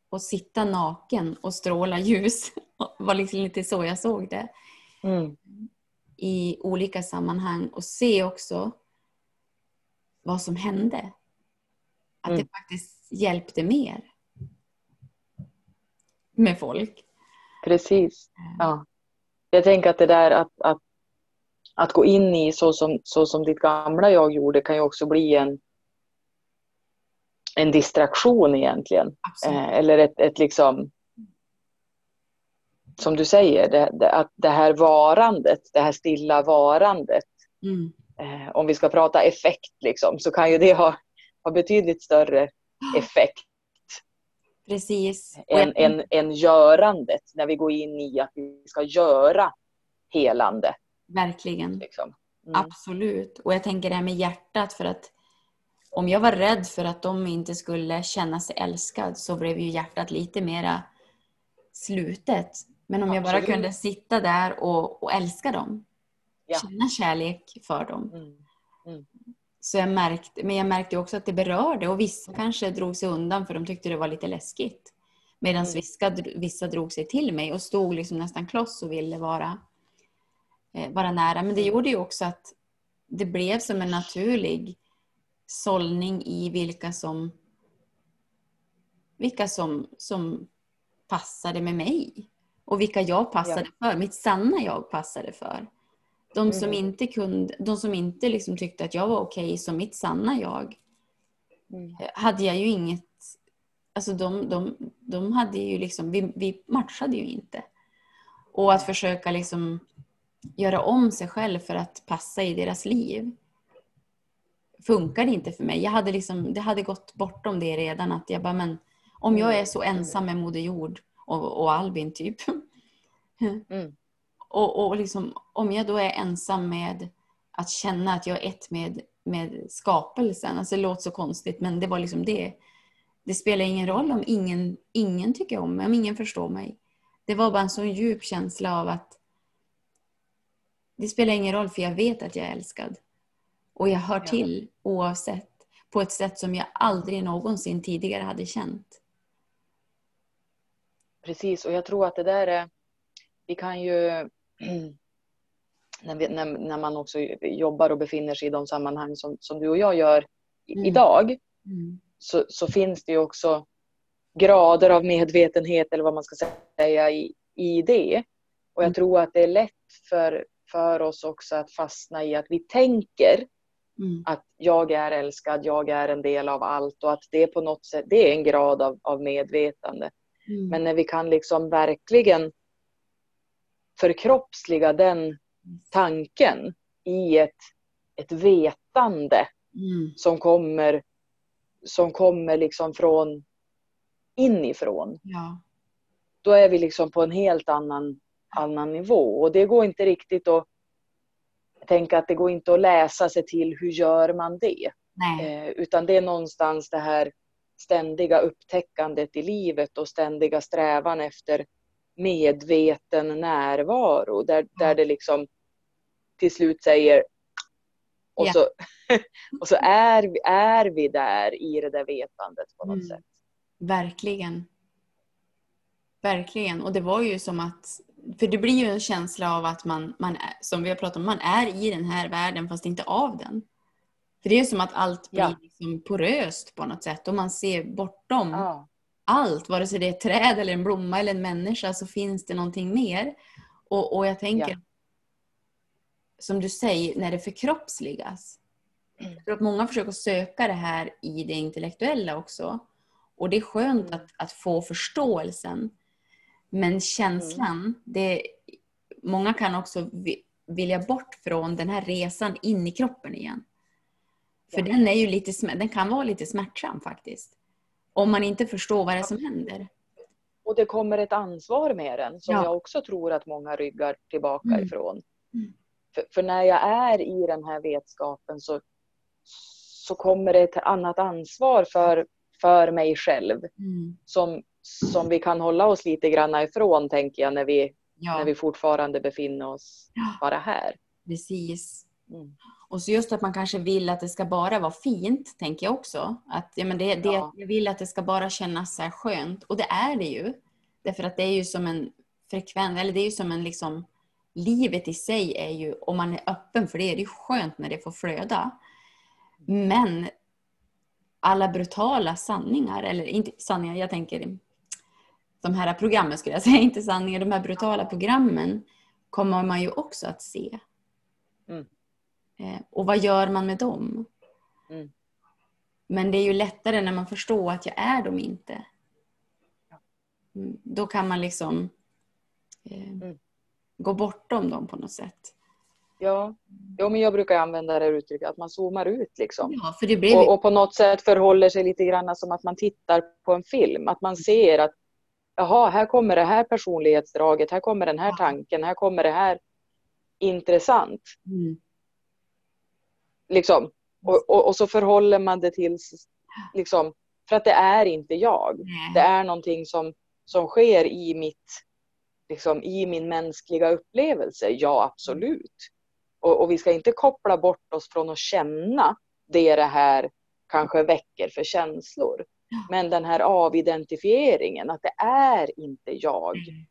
[SPEAKER 2] och sitta naken och stråla ljus var liksom lite så jag såg det
[SPEAKER 1] Mm.
[SPEAKER 2] i olika sammanhang och se också vad som hände. Att
[SPEAKER 1] Mm.
[SPEAKER 2] det faktiskt hjälpte mer med folk.
[SPEAKER 1] Precis. Ja. Jag tänker att det där att, att, att gå in i så som, så som ditt gamla jag gjorde kan ju också bli en, en distraktion egentligen. Eh, eller ett, ett liksom som du säger, det, det, att det här varandet, det här stilla varandet,
[SPEAKER 2] Mm.
[SPEAKER 1] Eh, om vi ska prata effekt liksom, så kan ju det ha, ha betydligt större effekt
[SPEAKER 2] Precis.
[SPEAKER 1] Än, än, än görandet, när vi går in i att vi ska göra helande.
[SPEAKER 2] Verkligen.
[SPEAKER 1] Liksom. Mm.
[SPEAKER 2] Absolut. Och jag tänker det här med hjärtat för att om jag var rädd för att de inte skulle känna sig älskad så blev ju hjärtat lite mera slutet. Men om jag bara
[SPEAKER 1] Absolut.
[SPEAKER 2] kunde sitta där och, och älska dem,
[SPEAKER 1] Ja.
[SPEAKER 2] känna kärlek för dem.
[SPEAKER 1] Mm.
[SPEAKER 2] Så jag märkte, men jag märkte också att det berörde och vissa kanske drog sig undan för de tyckte det var lite läskigt. Medan
[SPEAKER 1] Mm.
[SPEAKER 2] vissa, vissa drog sig till mig och stod liksom nästan kloss och ville vara, eh, vara nära. Men det
[SPEAKER 1] Mm.
[SPEAKER 2] gjorde ju också att det blev som en naturlig sållning i vilka som, vilka som, som passade med mig. Och vilka jag passade för, mitt sanna jag passade för. De som
[SPEAKER 1] Mm.
[SPEAKER 2] inte, kunde, de som inte liksom tyckte att jag var okej som mitt sanna jag
[SPEAKER 1] Mm.
[SPEAKER 2] hade jag ju inget... Alltså de, de, de hade ju liksom... Vi, vi matchade ju inte. Och att försöka liksom göra om sig själv för att passa i deras liv funkade inte för mig. Jag hade liksom, det hade gått bortom det redan. Att jag bara, men om jag är så ensam med Moder Jord och, och Albin typ.
[SPEAKER 1] Mm.
[SPEAKER 2] Och, och liksom, om jag då är ensam med att känna att jag är ett med, med skapelsen. Alltså det låter så konstigt men det var liksom det. Det spelar ingen roll om ingen, ingen tycker om mig, om ingen förstår mig. Det var bara en så djup känsla av att det spelar ingen roll för jag vet att jag är älskad. Och jag hör till oavsett. På ett sätt som jag aldrig någonsin tidigare hade känt.
[SPEAKER 1] Precis, och jag tror att det där är... Vi kan ju... När, vi, när, när man också jobbar och befinner sig i de sammanhang som, som du och jag gör mm. idag. Mm. Så, så finns det ju också grader av medvetenhet eller vad man ska säga i, i det. Och jag mm. tror att det är lätt för, för oss också att fastna i att vi tänker mm. att jag är älskad, jag är en del av allt och att det på något sätt, det är en grad av, av medvetande. Mm. Men när vi kan liksom verkligen förkroppsliga den tanken i ett, ett vetande mm. som kommer, som kommer liksom från inifrån.
[SPEAKER 2] Ja.
[SPEAKER 1] Då är vi liksom på en helt annan, annan nivå. Och det går inte riktigt att tänka att det går inte att läsa sig till hur gör man det. Eh, utan det är någonstans det här ständiga upptäckandet i livet och ständiga strävan efter medveten närvaro. Där, där det liksom till slut säger och, yeah. så, och så är, är vi där i det där vetandet på något mm. sätt.
[SPEAKER 2] Verkligen. Verkligen. Och det var ju som att, för det blir ju en känsla av att man, man som vi har pratat om, man är i den här världen fast inte av den. För det är som att allt blir ja. liksom poröst på något sätt och man ser bortom ja. Allt, vare sig det är ett träd eller en blomma eller en människa så finns det någonting mer. Och, och jag tänker, ja. som du säger, när det förkroppsligas. Mm. Jag tror att många försöker söka det här i det intellektuella också. Och det är skönt mm. att, att få förståelsen. Men känslan, mm. det, många kan också vilja bort från den här resan in i kroppen igen. För ja. den, är ju lite, den kan vara lite smärtsam faktiskt. Om man inte förstår vad det är som händer.
[SPEAKER 1] Och det kommer ett ansvar med den som ja. jag också tror att många ryggar tillbaka mm. ifrån. Mm. För, för, när jag är i den här vetskapen så, så kommer det ett annat ansvar för för mig själv. Mm. Som, som vi kan hålla oss lite grann ifrån tänker jag när vi, ja. när vi fortfarande befinner oss ja. bara här.
[SPEAKER 2] Precis. Och så just att man kanske vill att det ska bara vara fint, tänker jag också. Att, ja, men det, det, ja. Jag vill att det ska bara kännas så här skönt. Och det är det ju. Därför att det är ju som en frekvens, eller det är ju som en liksom, livet i sig är ju, om man är öppen för det, det är skönt när det får flöda. Men alla brutala sanningar, eller inte sanningar, jag tänker de här programmen skulle jag säga, inte sanningar, de här brutala programmen kommer man ju också att se. Eh, och vad gör man med dem? Mm. Men det är ju lättare när man förstår att jag är dem inte. Mm, då kan man liksom eh, mm. gå bortom dem på något sätt.
[SPEAKER 1] Ja. Jo, men jag brukar använda det uttrycket att man zoomar ut liksom.
[SPEAKER 2] Ja, för det blir...
[SPEAKER 1] och, och, på något sätt förhåller sig lite grann som att man tittar på en film. Att man ser att jaha, här kommer det här personlighetsdraget, här kommer den här tanken, här kommer det här intressant. Mm. Liksom. Och, och, och, så förhåller man det till, liksom, för att det är inte jag. Det är någonting som, som sker i mitt liksom, i min mänskliga upplevelse, ja absolut. Och, och, vi ska inte koppla bort oss från att känna det det här kanske väcker för känslor. Men den här avidentifieringen, att det är inte jag. Mm.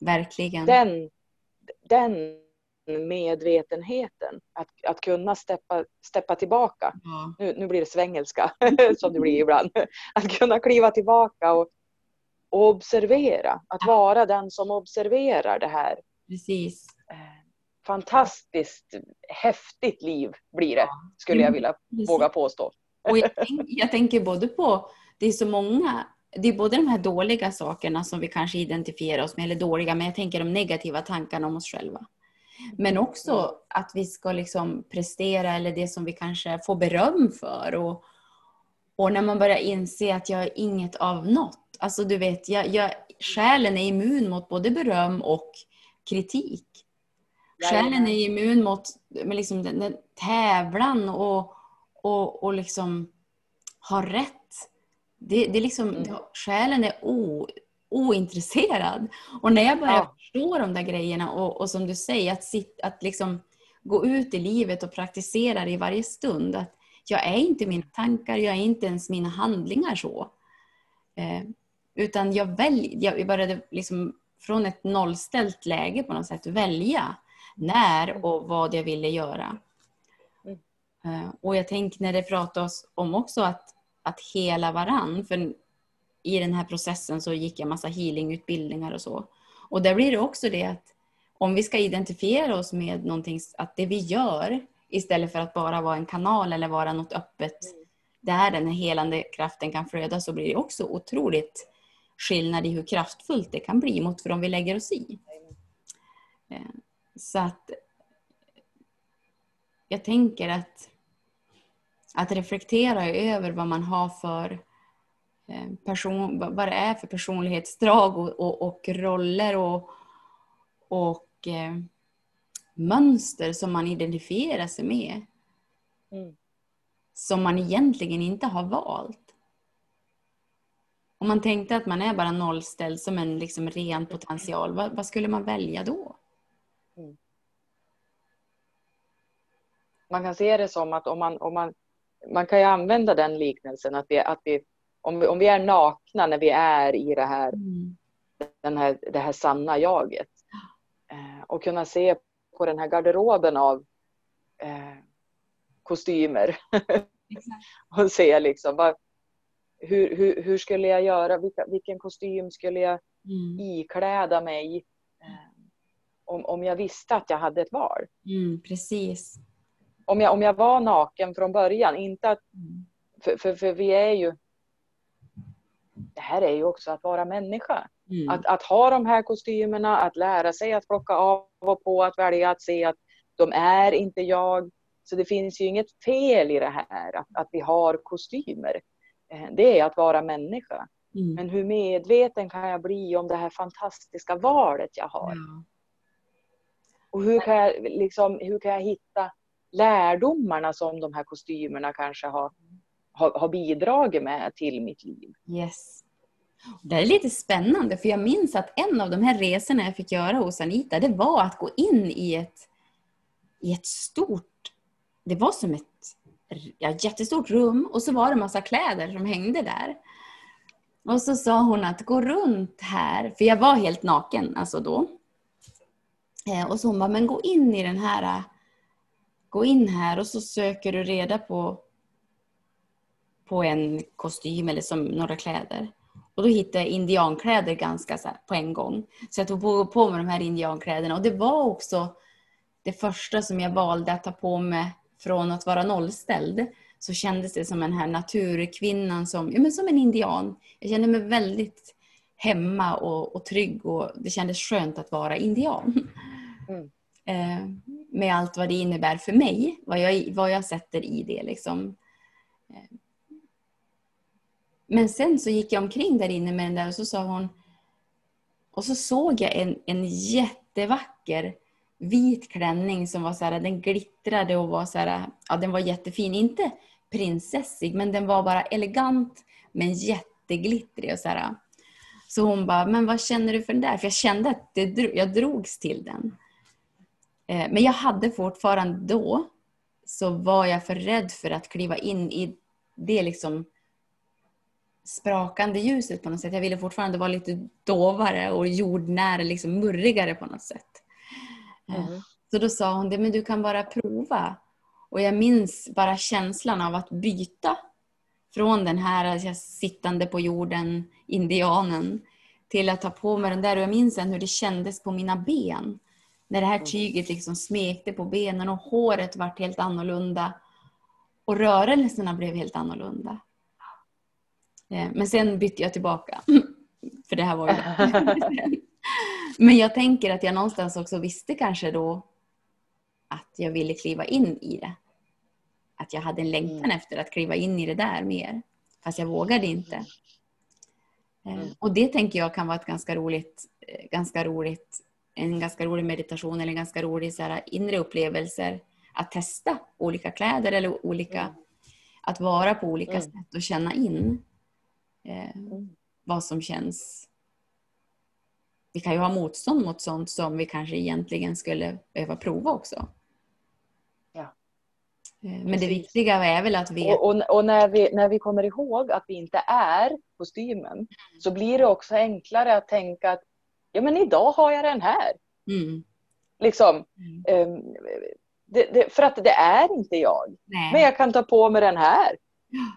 [SPEAKER 2] Verkligen.
[SPEAKER 1] Den, den medvetenheten, att, att kunna steppa, steppa tillbaka. Ja. Nu, nu blir det svengelska, som det blir ibland. Att kunna kliva tillbaka och, och observera. Att vara den som observerar det här.
[SPEAKER 2] Precis
[SPEAKER 1] fantastiskt häftigt liv blir det, skulle jag vilja Precis. våga påstå.
[SPEAKER 2] Och jag, jag, tänker både på, det är så många, det är både de här dåliga sakerna som vi kanske identifierar oss med, eller dåliga, men jag tänker de negativa tankarna om oss själva. Men också att vi ska liksom prestera, eller det som vi kanske får beröm för. Och, och när man börjar inse att jag är inget av något. Alltså du vet, jag, jag, själen är immun mot både beröm och kritik. Själen är immun mot med liksom den, den tävlan och, och, och liksom ha rätt. Det, det är liksom,
[SPEAKER 1] Mm.
[SPEAKER 2] Själen är o, ointresserad. Och när jag börjar
[SPEAKER 1] Ja.
[SPEAKER 2] förstå de där grejerna och, och som du säger, att, sit, att liksom gå ut i livet och praktisera det i varje stund. Att jag är inte mina tankar, jag är inte ens mina handlingar så. Eh, utan jag, välj, jag började liksom från ett nollställt läge på något sätt välja när och vad jag ville göra.
[SPEAKER 1] Mm.
[SPEAKER 2] Eh, och jag tänker när det pratas om också att, att hela varann, för i den här processen så gick jag massa healingutbildningar och så. Och där blir det också det att om vi ska identifiera oss med någonting, att det vi gör istället för att bara vara en kanal eller vara något öppet där den här helande kraften kan flöda så blir det också otroligt skillnad i hur kraftfullt det kan bli mot för om vi lägger oss i. Eh, Så att jag tänker att, att reflektera över vad man har för person, vad det är för personlighetsdrag och, och, och roller och, och eh, mönster som man identifierar sig med
[SPEAKER 1] Mm.
[SPEAKER 2] som man egentligen inte har valt. Om man tänkte att man är bara nollställd som en liksom ren potential, vad, vad skulle man välja då?
[SPEAKER 1] Man kan se det som att om man, om man, man kan ju använda den liknelsen att vi, att vi, om vi, om vi är nakna när vi är i det här, den här, det här sanna jaget eh, och kunna se på den här garderoben av eh, kostymer och se liksom vad, hur, hur, hur skulle jag göra, vilka, vilken kostym skulle jag
[SPEAKER 2] Mm.
[SPEAKER 1] ikläda mig eh, om, om jag visste att jag hade ett val.
[SPEAKER 2] Mm, precis.
[SPEAKER 1] Om jag, om jag var naken från början, inte att,
[SPEAKER 2] Mm.
[SPEAKER 1] för, för, för vi är ju, det här är ju också att vara människa.
[SPEAKER 2] Mm.
[SPEAKER 1] Att, att ha de här kostymerna, att lära sig att plocka av och på, att välja att se att de är inte jag. Så det finns ju inget fel i det här, att, att vi har kostymer. Eh, Det är att vara människa.
[SPEAKER 2] Mm.
[SPEAKER 1] Men hur medveten kan jag bli om det här fantastiska valet jag har?
[SPEAKER 2] Ja.
[SPEAKER 1] Och hur kan jag, liksom, hur kan jag hitta lärdomarna som de här kostymerna kanske har, har, har bidragit med till mitt liv?
[SPEAKER 2] Yes. Det är lite spännande för jag minns att en av de här resorna jag fick göra hos Anita det var att gå in i ett, i ett stort, det var som ett ja, jättestort rum och så var det massa kläder som hängde där. Och så sa hon att gå runt här, för jag var helt naken alltså då. Eh, och så hon bara, men gå in i den här, gå in här och så söker du reda på på en kostym eller som några kläder. Och då hittade jag indiankläder ganska så på en gång. Så jag tog på, på mig de här indiankläderna och det var också det första som jag valde att ta på mig från att vara nollställd. Så kändes det som den här naturkvinnan, som, ja, men som en indian. Jag kände mig väldigt hemma och, och trygg och det kändes skönt att vara indian.
[SPEAKER 1] Mm.
[SPEAKER 2] Eh, med allt vad det innebär för mig, vad jag, vad jag sätter i det. Liksom. Men sen så gick jag omkring där inne med den där och så sa hon och så såg jag en, en jättevacker vit klänning som var så här, den glittrade och var så här, ja den var jättefin. Inte prinsessig men den var bara elegant men jätteglittrig och så här. Så hon bara, men vad känner du för den där? För jag kände att det, jag drogs till den. Eh, men jag hade fortfarande då så var jag för rädd för att kliva in i det liksom sprakande ljuset på något sätt. Jag ville fortfarande vara lite dovare och jordnära, liksom murrigare på något sätt. Eh,
[SPEAKER 1] Mm.
[SPEAKER 2] Så då sa hon det, men du kan bara prova. Och jag minns bara känslan av att byta från den här alltså, sittande på jorden, indianen, till att ta på mig den där. Och jag minns sen hur det kändes på mina ben. När det här tyget liksom smekte på benen och håret vart helt annorlunda. Och rörelserna blev helt annorlunda. Eh, Men sen bytte jag tillbaka. För det här var ju Men jag tänker att jag någonstans också visste kanske då att jag ville kliva in i det. Att jag hade en längtan
[SPEAKER 1] Mm.
[SPEAKER 2] efter att kliva in i det där mer. Fast jag vågade inte. Eh,
[SPEAKER 1] Mm.
[SPEAKER 2] Och det tänker jag kan vara ett ganska roligt, eh, ganska roligt, en ganska rolig meditation eller en ganska rolig så här, inre upplevelser. Att testa olika kläder eller olika,
[SPEAKER 1] Mm.
[SPEAKER 2] att vara på olika
[SPEAKER 1] Mm.
[SPEAKER 2] sätt och känna in. Eh,
[SPEAKER 1] Mm.
[SPEAKER 2] vad som känns... Vi kan ju ha motstånd mot sånt som vi kanske egentligen skulle behöva prova också.
[SPEAKER 1] Ja.
[SPEAKER 2] Eh, Men det viktiga är väl att vi...
[SPEAKER 1] Och, och, och när, vi, när vi kommer ihåg att vi inte är kostymen så blir det också enklare att tänka att ja men idag har jag den här.
[SPEAKER 2] Mm.
[SPEAKER 1] Liksom,
[SPEAKER 2] Mm.
[SPEAKER 1] ehm, det, det, för att det är inte jag.
[SPEAKER 2] Nej,
[SPEAKER 1] Men jag kan ta på mig den här.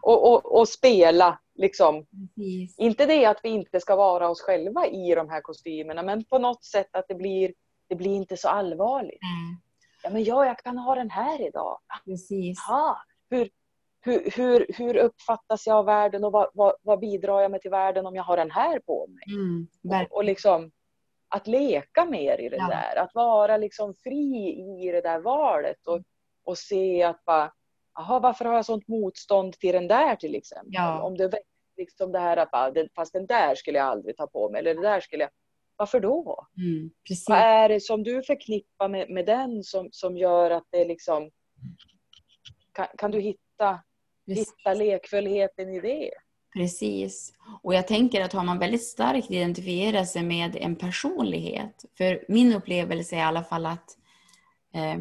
[SPEAKER 1] Och, och, och spela. Liksom.
[SPEAKER 2] precis.
[SPEAKER 1] Inte det att vi inte ska vara oss själva i de här kostymerna men på något sätt att det blir, det blir inte så allvarligt.
[SPEAKER 2] Nej,
[SPEAKER 1] Ja men ja, jag kan ha den här idag.
[SPEAKER 2] precis.
[SPEAKER 1] Aha, hur, hur, hur, hur uppfattas jag av världen och vad, vad, vad bidrar jag med till världen om jag har den här på mig?
[SPEAKER 2] Mm.
[SPEAKER 1] Och, och liksom att leka mer i det
[SPEAKER 2] Ja.
[SPEAKER 1] där, att vara liksom fri i det där valet och, och se att bara, aha, varför har jag sånt motstånd till den där till exempel?
[SPEAKER 2] Ja.
[SPEAKER 1] Om det liksom det här att "Den- fast den där skulle jag aldrig ta på mig eller det där skulle jag, varför då?
[SPEAKER 2] Mm. Precis.
[SPEAKER 1] Vad är det som du förknippar med, med den som, som gör att det liksom kan, kan du hitta,
[SPEAKER 2] Precis.
[SPEAKER 1] hitta lekfullheten i det?
[SPEAKER 2] Precis. Och jag tänker att har man väldigt starkt identifierat sig med en personlighet, för min upplevelse är i alla fall att eh,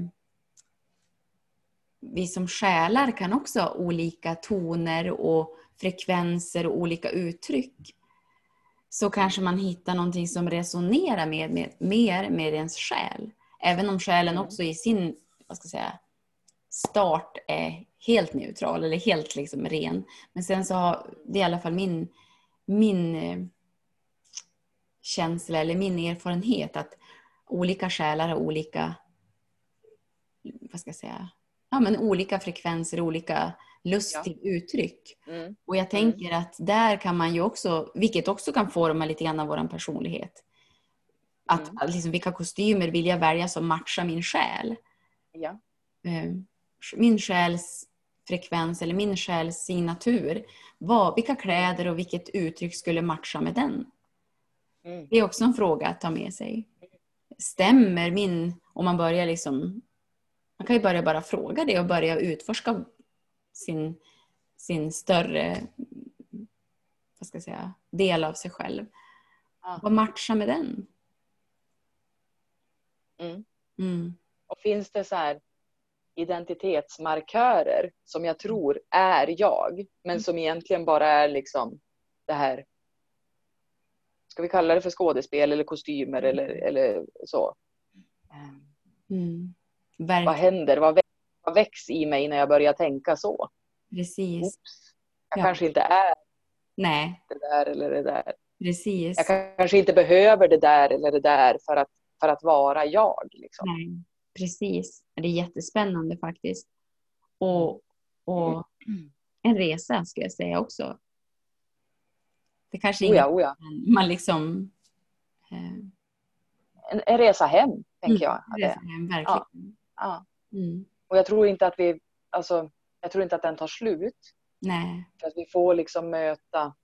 [SPEAKER 2] vi som själar kan också ha olika toner och frekvenser och olika uttryck. Så kanske man hittar någonting som resonerar med, med, mer med ens själ. Även om själen
[SPEAKER 1] Mm.
[SPEAKER 2] också i sin vad ska jag säga, start är helt neutral eller helt liksom ren. Men sen så har det i alla fall min, min eh, känsla eller min erfarenhet att olika själar har olika, vad ska jag säga, ja men olika frekvenser, olika lust
[SPEAKER 1] Ja.
[SPEAKER 2] till uttryck.
[SPEAKER 1] Mm.
[SPEAKER 2] Och jag tänker att där kan man ju också, vilket också kan forma lite grann av vår personlighet. Att,
[SPEAKER 1] Mm.
[SPEAKER 2] liksom, vilka kostymer vill jag välja som matchar min själ?
[SPEAKER 1] Ja.
[SPEAKER 2] eh, min själs frekvens eller min själs signatur. Vad, vilka kläder och vilket uttryck skulle matcha med den?
[SPEAKER 1] Mm.
[SPEAKER 2] Det är också en fråga att ta med sig. Stämmer min, om man börjar liksom, man kan ju börja bara fråga det och börja utforska sin, sin större vad ska jag säga, del av sig själv.
[SPEAKER 1] Ja.
[SPEAKER 2] Vad matchar med den?
[SPEAKER 1] Mm.
[SPEAKER 2] Mm.
[SPEAKER 1] Och finns det så här identitetsmarkörer som jag tror är jag, men som egentligen bara är liksom det här. Ska vi kalla det för skådespel eller kostymer eller, eller så?
[SPEAKER 2] Mm.
[SPEAKER 1] Vad
[SPEAKER 2] Verkligen,
[SPEAKER 1] händer? Vad väcks, vad väcks i mig när jag börjar tänka så?
[SPEAKER 2] precis.
[SPEAKER 1] Oops, jag
[SPEAKER 2] Ja.
[SPEAKER 1] kanske inte är
[SPEAKER 2] Nej,
[SPEAKER 1] det där eller det där.
[SPEAKER 2] precis.
[SPEAKER 1] Jag kanske inte behöver det där eller det där för att, för att vara jag. Liksom.
[SPEAKER 2] Nej, precis. Det är jättespännande faktiskt. Och, och en resa skulle jag säga också. Det kanske
[SPEAKER 1] Oh ja,
[SPEAKER 2] inget
[SPEAKER 1] ja.
[SPEAKER 2] man liksom... Eh,
[SPEAKER 1] En, en resa hem, tänker jag.
[SPEAKER 2] mm,
[SPEAKER 1] Att det,
[SPEAKER 2] resa hem, verkligen.
[SPEAKER 1] ja.
[SPEAKER 2] Mm.
[SPEAKER 1] Och jag tror inte att vi, alltså, jag tror inte att den tar slut.
[SPEAKER 2] Nej.
[SPEAKER 1] För att vi får liksom möta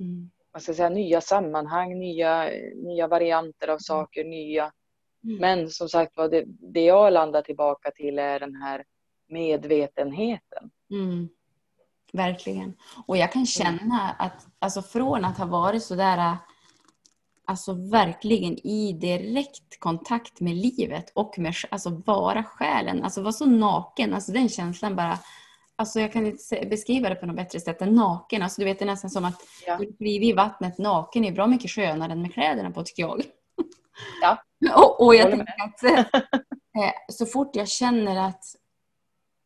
[SPEAKER 2] Mm.
[SPEAKER 1] vad ska jag säga, nya sammanhang, nya, nya varianter av saker, nya.
[SPEAKER 2] Mm.
[SPEAKER 1] Men som sagt var, det, det jag landar tillbaka till är den här medvetenheten.
[SPEAKER 2] Mm. Verkligen. Och jag kan känna att alltså från att ha varit sådär alltså verkligen i direkt kontakt med livet och med alltså vara själen, alltså vara så naken, alltså den känslan bara Alltså jag kan inte beskriva det på något bättre sätt än naken. Alltså du vet det är nästan som att
[SPEAKER 1] Ja.
[SPEAKER 2] du kliver i vattnet naken är bra mycket skönare än med kläderna på tycker jag.
[SPEAKER 1] Ja.
[SPEAKER 2] och, och jag
[SPEAKER 1] Håller
[SPEAKER 2] tänker att eh, så fort jag känner att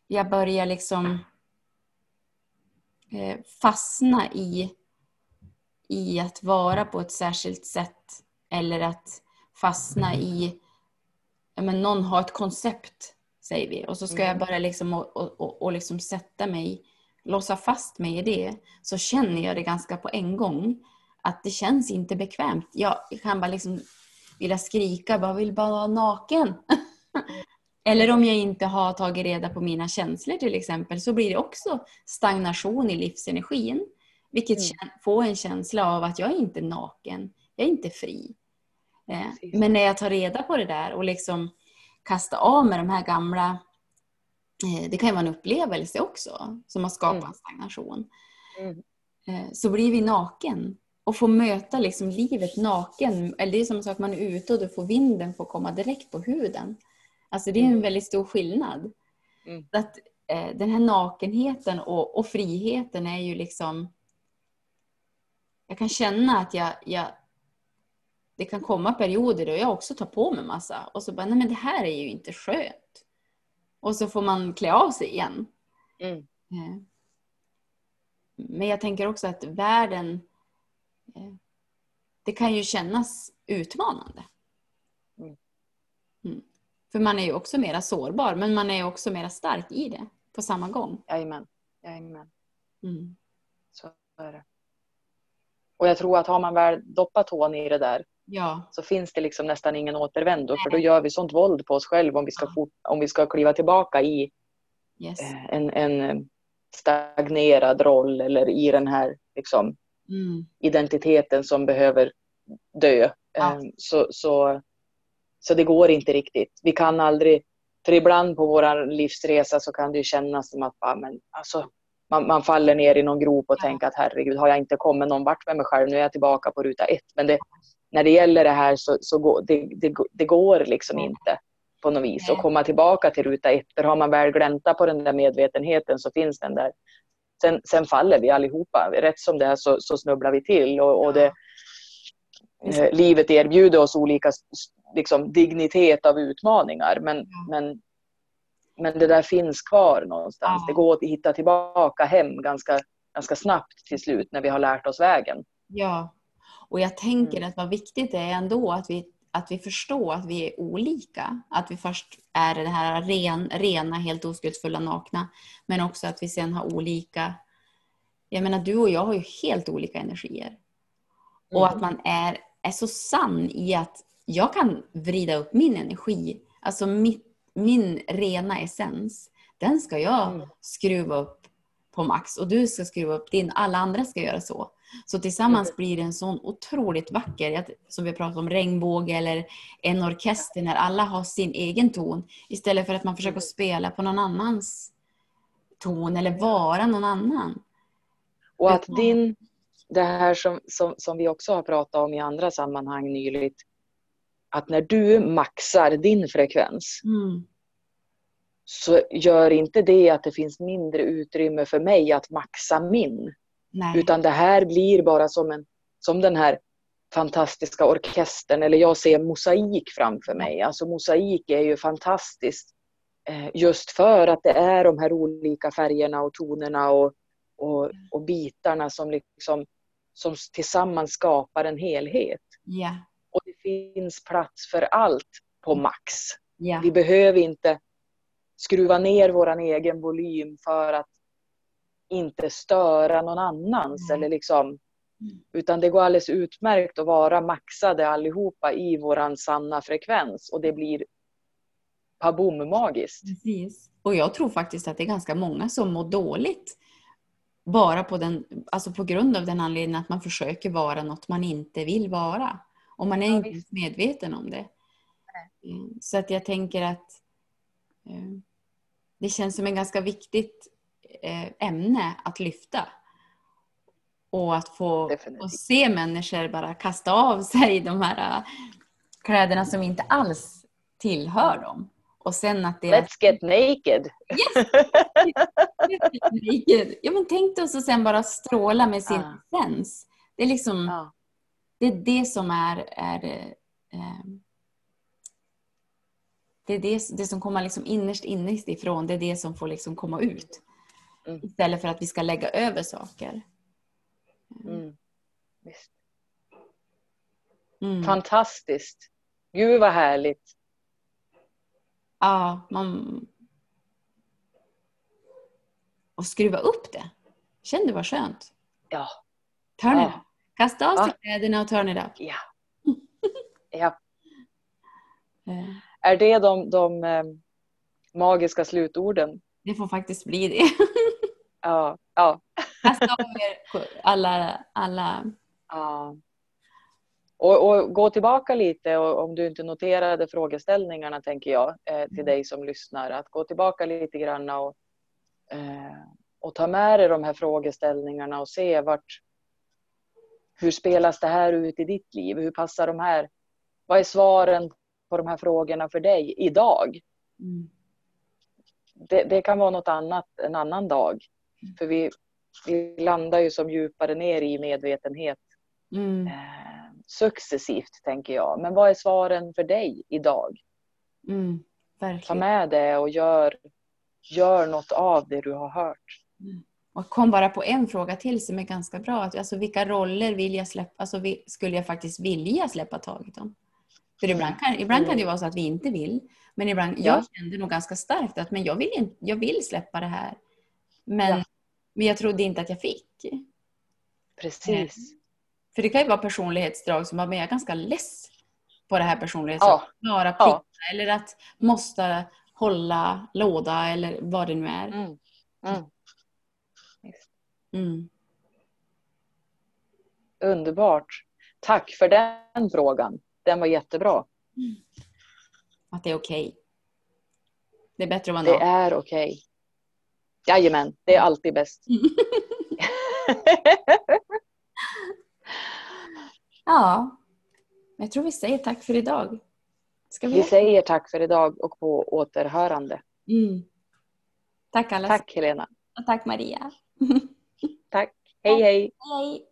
[SPEAKER 2] jag börjar liksom eh, fastna i, i att vara på ett särskilt sätt eller att fastna i, ja, men någon har ett koncept säger vi och så ska jag
[SPEAKER 1] Mm.
[SPEAKER 2] börja liksom och, och, och, och liksom sätta mig, låsa fast mig i det så känner jag det ganska på en gång att det känns inte bekvämt. Jag kan bara liksom vilja skrika, bara vill bara vara naken. Eller om jag inte har tagit reda på mina känslor till exempel så blir det också stagnation i livsenergin. Vilket
[SPEAKER 1] Mm.
[SPEAKER 2] får en känsla av att jag är inte naken, jag är inte fri. Eh,
[SPEAKER 1] Precis.
[SPEAKER 2] men när jag tar reda på det där och liksom kastar av med de här gamla eh, det kan ju vara en upplevelse också som har skapat
[SPEAKER 1] Mm.
[SPEAKER 2] stagnation.
[SPEAKER 1] Mm.
[SPEAKER 2] eh, så blir vi naken. Och får möta liksom livet naken. Eller det är som att man är ute och då får vinden få komma direkt på huden. Alltså det är en
[SPEAKER 1] Mm.
[SPEAKER 2] väldigt stor skillnad.
[SPEAKER 1] Mm.
[SPEAKER 2] Att, eh, den här nakenheten och, och friheten är ju liksom... Jag kan känna att jag, jag... Det kan komma perioder då jag också tar på mig massa och så bara, nej men det här är ju inte skönt. Och så får man klä av sig igen.
[SPEAKER 1] Mm.
[SPEAKER 2] Eh, Men jag tänker också att världen, eh, det kan ju kännas utmanande.
[SPEAKER 1] Mm.
[SPEAKER 2] Mm. För man är ju också mera sårbar, men man är också mera stark i det på samma gång.
[SPEAKER 1] Jajamän. Jajamän.
[SPEAKER 2] Mm.
[SPEAKER 1] Så är det. Och jag tror att har man väl doppat tån i det där
[SPEAKER 2] Ja,
[SPEAKER 1] så finns det liksom nästan ingen återvändo. För då gör vi sånt våld på oss själva om vi ska,
[SPEAKER 2] Ja.
[SPEAKER 1] fort, om vi ska kliva tillbaka i
[SPEAKER 2] yes.
[SPEAKER 1] eh, en, en eh, stagnerad roll eller i den här liksom,
[SPEAKER 2] Mm.
[SPEAKER 1] identiteten som behöver dö.
[SPEAKER 2] Ja.
[SPEAKER 1] Eh, Så, så, så det går inte riktigt. Vi kan aldrig, för ibland på vår livsresa så kan det ju kännas som att ah, men, alltså, man, man faller ner i någon grop och tänker att herregud, har jag inte kommit någon vart med mig själv, nu är jag tillbaka på ruta ett. Men det, när det gäller det här så, så går det, det, det går liksom inte på något vis att komma tillbaka till ruta ett. För har man väl gläntat på den där medvetenheten så finns den där. Sen, sen faller vi allihopa. Rätt som det är så, så snubblar vi till. Och, och det, eh, livet erbjuder oss olika liksom, dignitet av utmaningar. Men, men, men det där finns kvar någonstans.
[SPEAKER 2] Ja.
[SPEAKER 1] Det går att hitta tillbaka hem ganska, ganska snabbt till slut när vi har lärt oss vägen.
[SPEAKER 2] Ja, och jag tänker
[SPEAKER 1] Mm.
[SPEAKER 2] att vad viktigt det är ändå att vi, att vi förstår att vi är olika. Att vi först är det här ren, rena, helt oskuldsfulla, nakna. Men också att vi sen har olika... Jag menar, du och jag har ju helt olika energier. Och
[SPEAKER 1] Mm.
[SPEAKER 2] att man är, är så sann i att jag kan vrida upp min energi, alltså mitt, min rena essens. Den ska jag
[SPEAKER 1] Mm.
[SPEAKER 2] skruva upp på max och du ska skruva upp din. Alla andra ska göra så. Så tillsammans
[SPEAKER 1] Mm.
[SPEAKER 2] blir det en sån otroligt vacker, som vi pratat om, regnbåge eller en orkester när alla har sin egen ton. Istället för att man försöker
[SPEAKER 1] Mm.
[SPEAKER 2] spela på någon annans ton eller vara någon annan.
[SPEAKER 1] Och att din, det här som, som, som vi också har pratat om i andra sammanhang nyligt, att när du maxar din frekvens
[SPEAKER 2] Mm.
[SPEAKER 1] så gör inte det att det finns mindre utrymme för mig att maxa min.
[SPEAKER 2] Nej.
[SPEAKER 1] Utan det här blir bara som, en, som den här fantastiska orkestern, eller jag ser mosaik framför mig. Alltså mosaik är ju fantastiskt eh, just för att det är de här olika färgerna och tonerna och, och, och bitarna som, liksom, som tillsammans skapar en helhet.
[SPEAKER 2] Ja.
[SPEAKER 1] Finns plats för allt på max.
[SPEAKER 2] Ja.
[SPEAKER 1] Vi behöver inte skruva ner vår egen volym för att inte störa någon annans.
[SPEAKER 2] Nej.
[SPEAKER 1] Eller liksom,
[SPEAKER 2] Mm.
[SPEAKER 1] utan det går alldeles utmärkt att vara maxade allihopa i våran sanna frekvens. Och det blir paboom magiskt.
[SPEAKER 2] Precis. Och jag tror faktiskt att det är ganska många som mår dåligt bara på, den, alltså på grund av den anledningen att man försöker vara något man inte vill vara. Och man är
[SPEAKER 1] Ja,
[SPEAKER 2] inte
[SPEAKER 1] visst.
[SPEAKER 2] medveten om det. Mm, Så att jag tänker att eh, det känns som ett ganska viktigt eh, ämne att lyfta. Och att få och se människor bara kasta av sig de här eh, kläderna som inte alls tillhör dem. Och sen att det
[SPEAKER 1] Let's get naked!
[SPEAKER 2] Ja, men tänk dig också sen bara stråla med sin
[SPEAKER 1] Ja.
[SPEAKER 2] essens. Det är liksom
[SPEAKER 1] Ja.
[SPEAKER 2] Det, är det som är, är eh, det, är det, det som kommer liksom innerst innerst ifrån. Det är det som får liksom komma ut.
[SPEAKER 1] Mm.
[SPEAKER 2] Istället för att vi ska lägga över saker.
[SPEAKER 1] Mm. Visst.
[SPEAKER 2] Mm.
[SPEAKER 1] Fantastiskt! Gud vad härligt!
[SPEAKER 2] Ja, man... Och skruva upp det. Känn det var skönt.
[SPEAKER 1] Ja.
[SPEAKER 2] Turn
[SPEAKER 1] Ja.
[SPEAKER 2] Kasta av sig
[SPEAKER 1] Ja.
[SPEAKER 2] kläderna och turn it up.
[SPEAKER 1] ja. ja. Är det de, de eh, magiska slutorden?
[SPEAKER 2] Det får faktiskt bli det.
[SPEAKER 1] Ja. ja.
[SPEAKER 2] Kasta av er alla, alla...
[SPEAKER 1] ja. Och, och gå tillbaka lite och om du inte noterade frågeställningarna tänker jag eh, till dig som lyssnar. Att gå tillbaka lite grann och, eh, och ta med dig de här frågeställningarna och se vart hur spelas det här ut i ditt liv? Hur passar de här? Vad är svaren på de här frågorna för dig idag?
[SPEAKER 2] Mm.
[SPEAKER 1] Det, det kan vara något annat en annan dag.
[SPEAKER 2] Mm.
[SPEAKER 1] För vi, vi landar ju som djupare ner i medvetenhet
[SPEAKER 2] Mm.
[SPEAKER 1] eh, successivt, tänker jag. Men vad är svaren för dig idag?
[SPEAKER 2] Mm.
[SPEAKER 1] Ta med det och gör, gör något av det du har hört.
[SPEAKER 2] Och kom bara på en fråga till som är ganska bra. Att, Alltså, vilka roller vill jag släppa, alltså, skulle jag faktiskt vilja släppa taget om? För ibland kan, ibland kan det vara så att vi inte vill. Men ibland,
[SPEAKER 1] Ja.
[SPEAKER 2] jag kände nog ganska starkt att men jag, vill inte, jag vill släppa det här. Men,
[SPEAKER 1] Ja.
[SPEAKER 2] men jag trodde inte att jag fick.
[SPEAKER 1] Precis.
[SPEAKER 2] För det kan ju vara personlighetsdrag som att jag är ganska less på det här personlighetsdraget.
[SPEAKER 1] Ja.
[SPEAKER 2] Bara
[SPEAKER 1] Ja.
[SPEAKER 2] plikta eller att måste hålla låda eller vad det nu är.
[SPEAKER 1] Mm. Mm.
[SPEAKER 2] Mm.
[SPEAKER 1] Underbart. Tack för den frågan. Den var jättebra.
[SPEAKER 2] Att det är okej. Det är bättre att vara
[SPEAKER 1] Det
[SPEAKER 2] naken.
[SPEAKER 1] är okej. Jajamän, det är alltid bäst.
[SPEAKER 2] Ja. Jag tror vi säger tack för idag. Ska vi?
[SPEAKER 1] Vi säger tack för idag och på återhörande.
[SPEAKER 2] Mm. Tack alla.
[SPEAKER 1] Tack Helena.
[SPEAKER 2] Och tack Maria.
[SPEAKER 1] Tack. Hej hej.
[SPEAKER 2] Hej.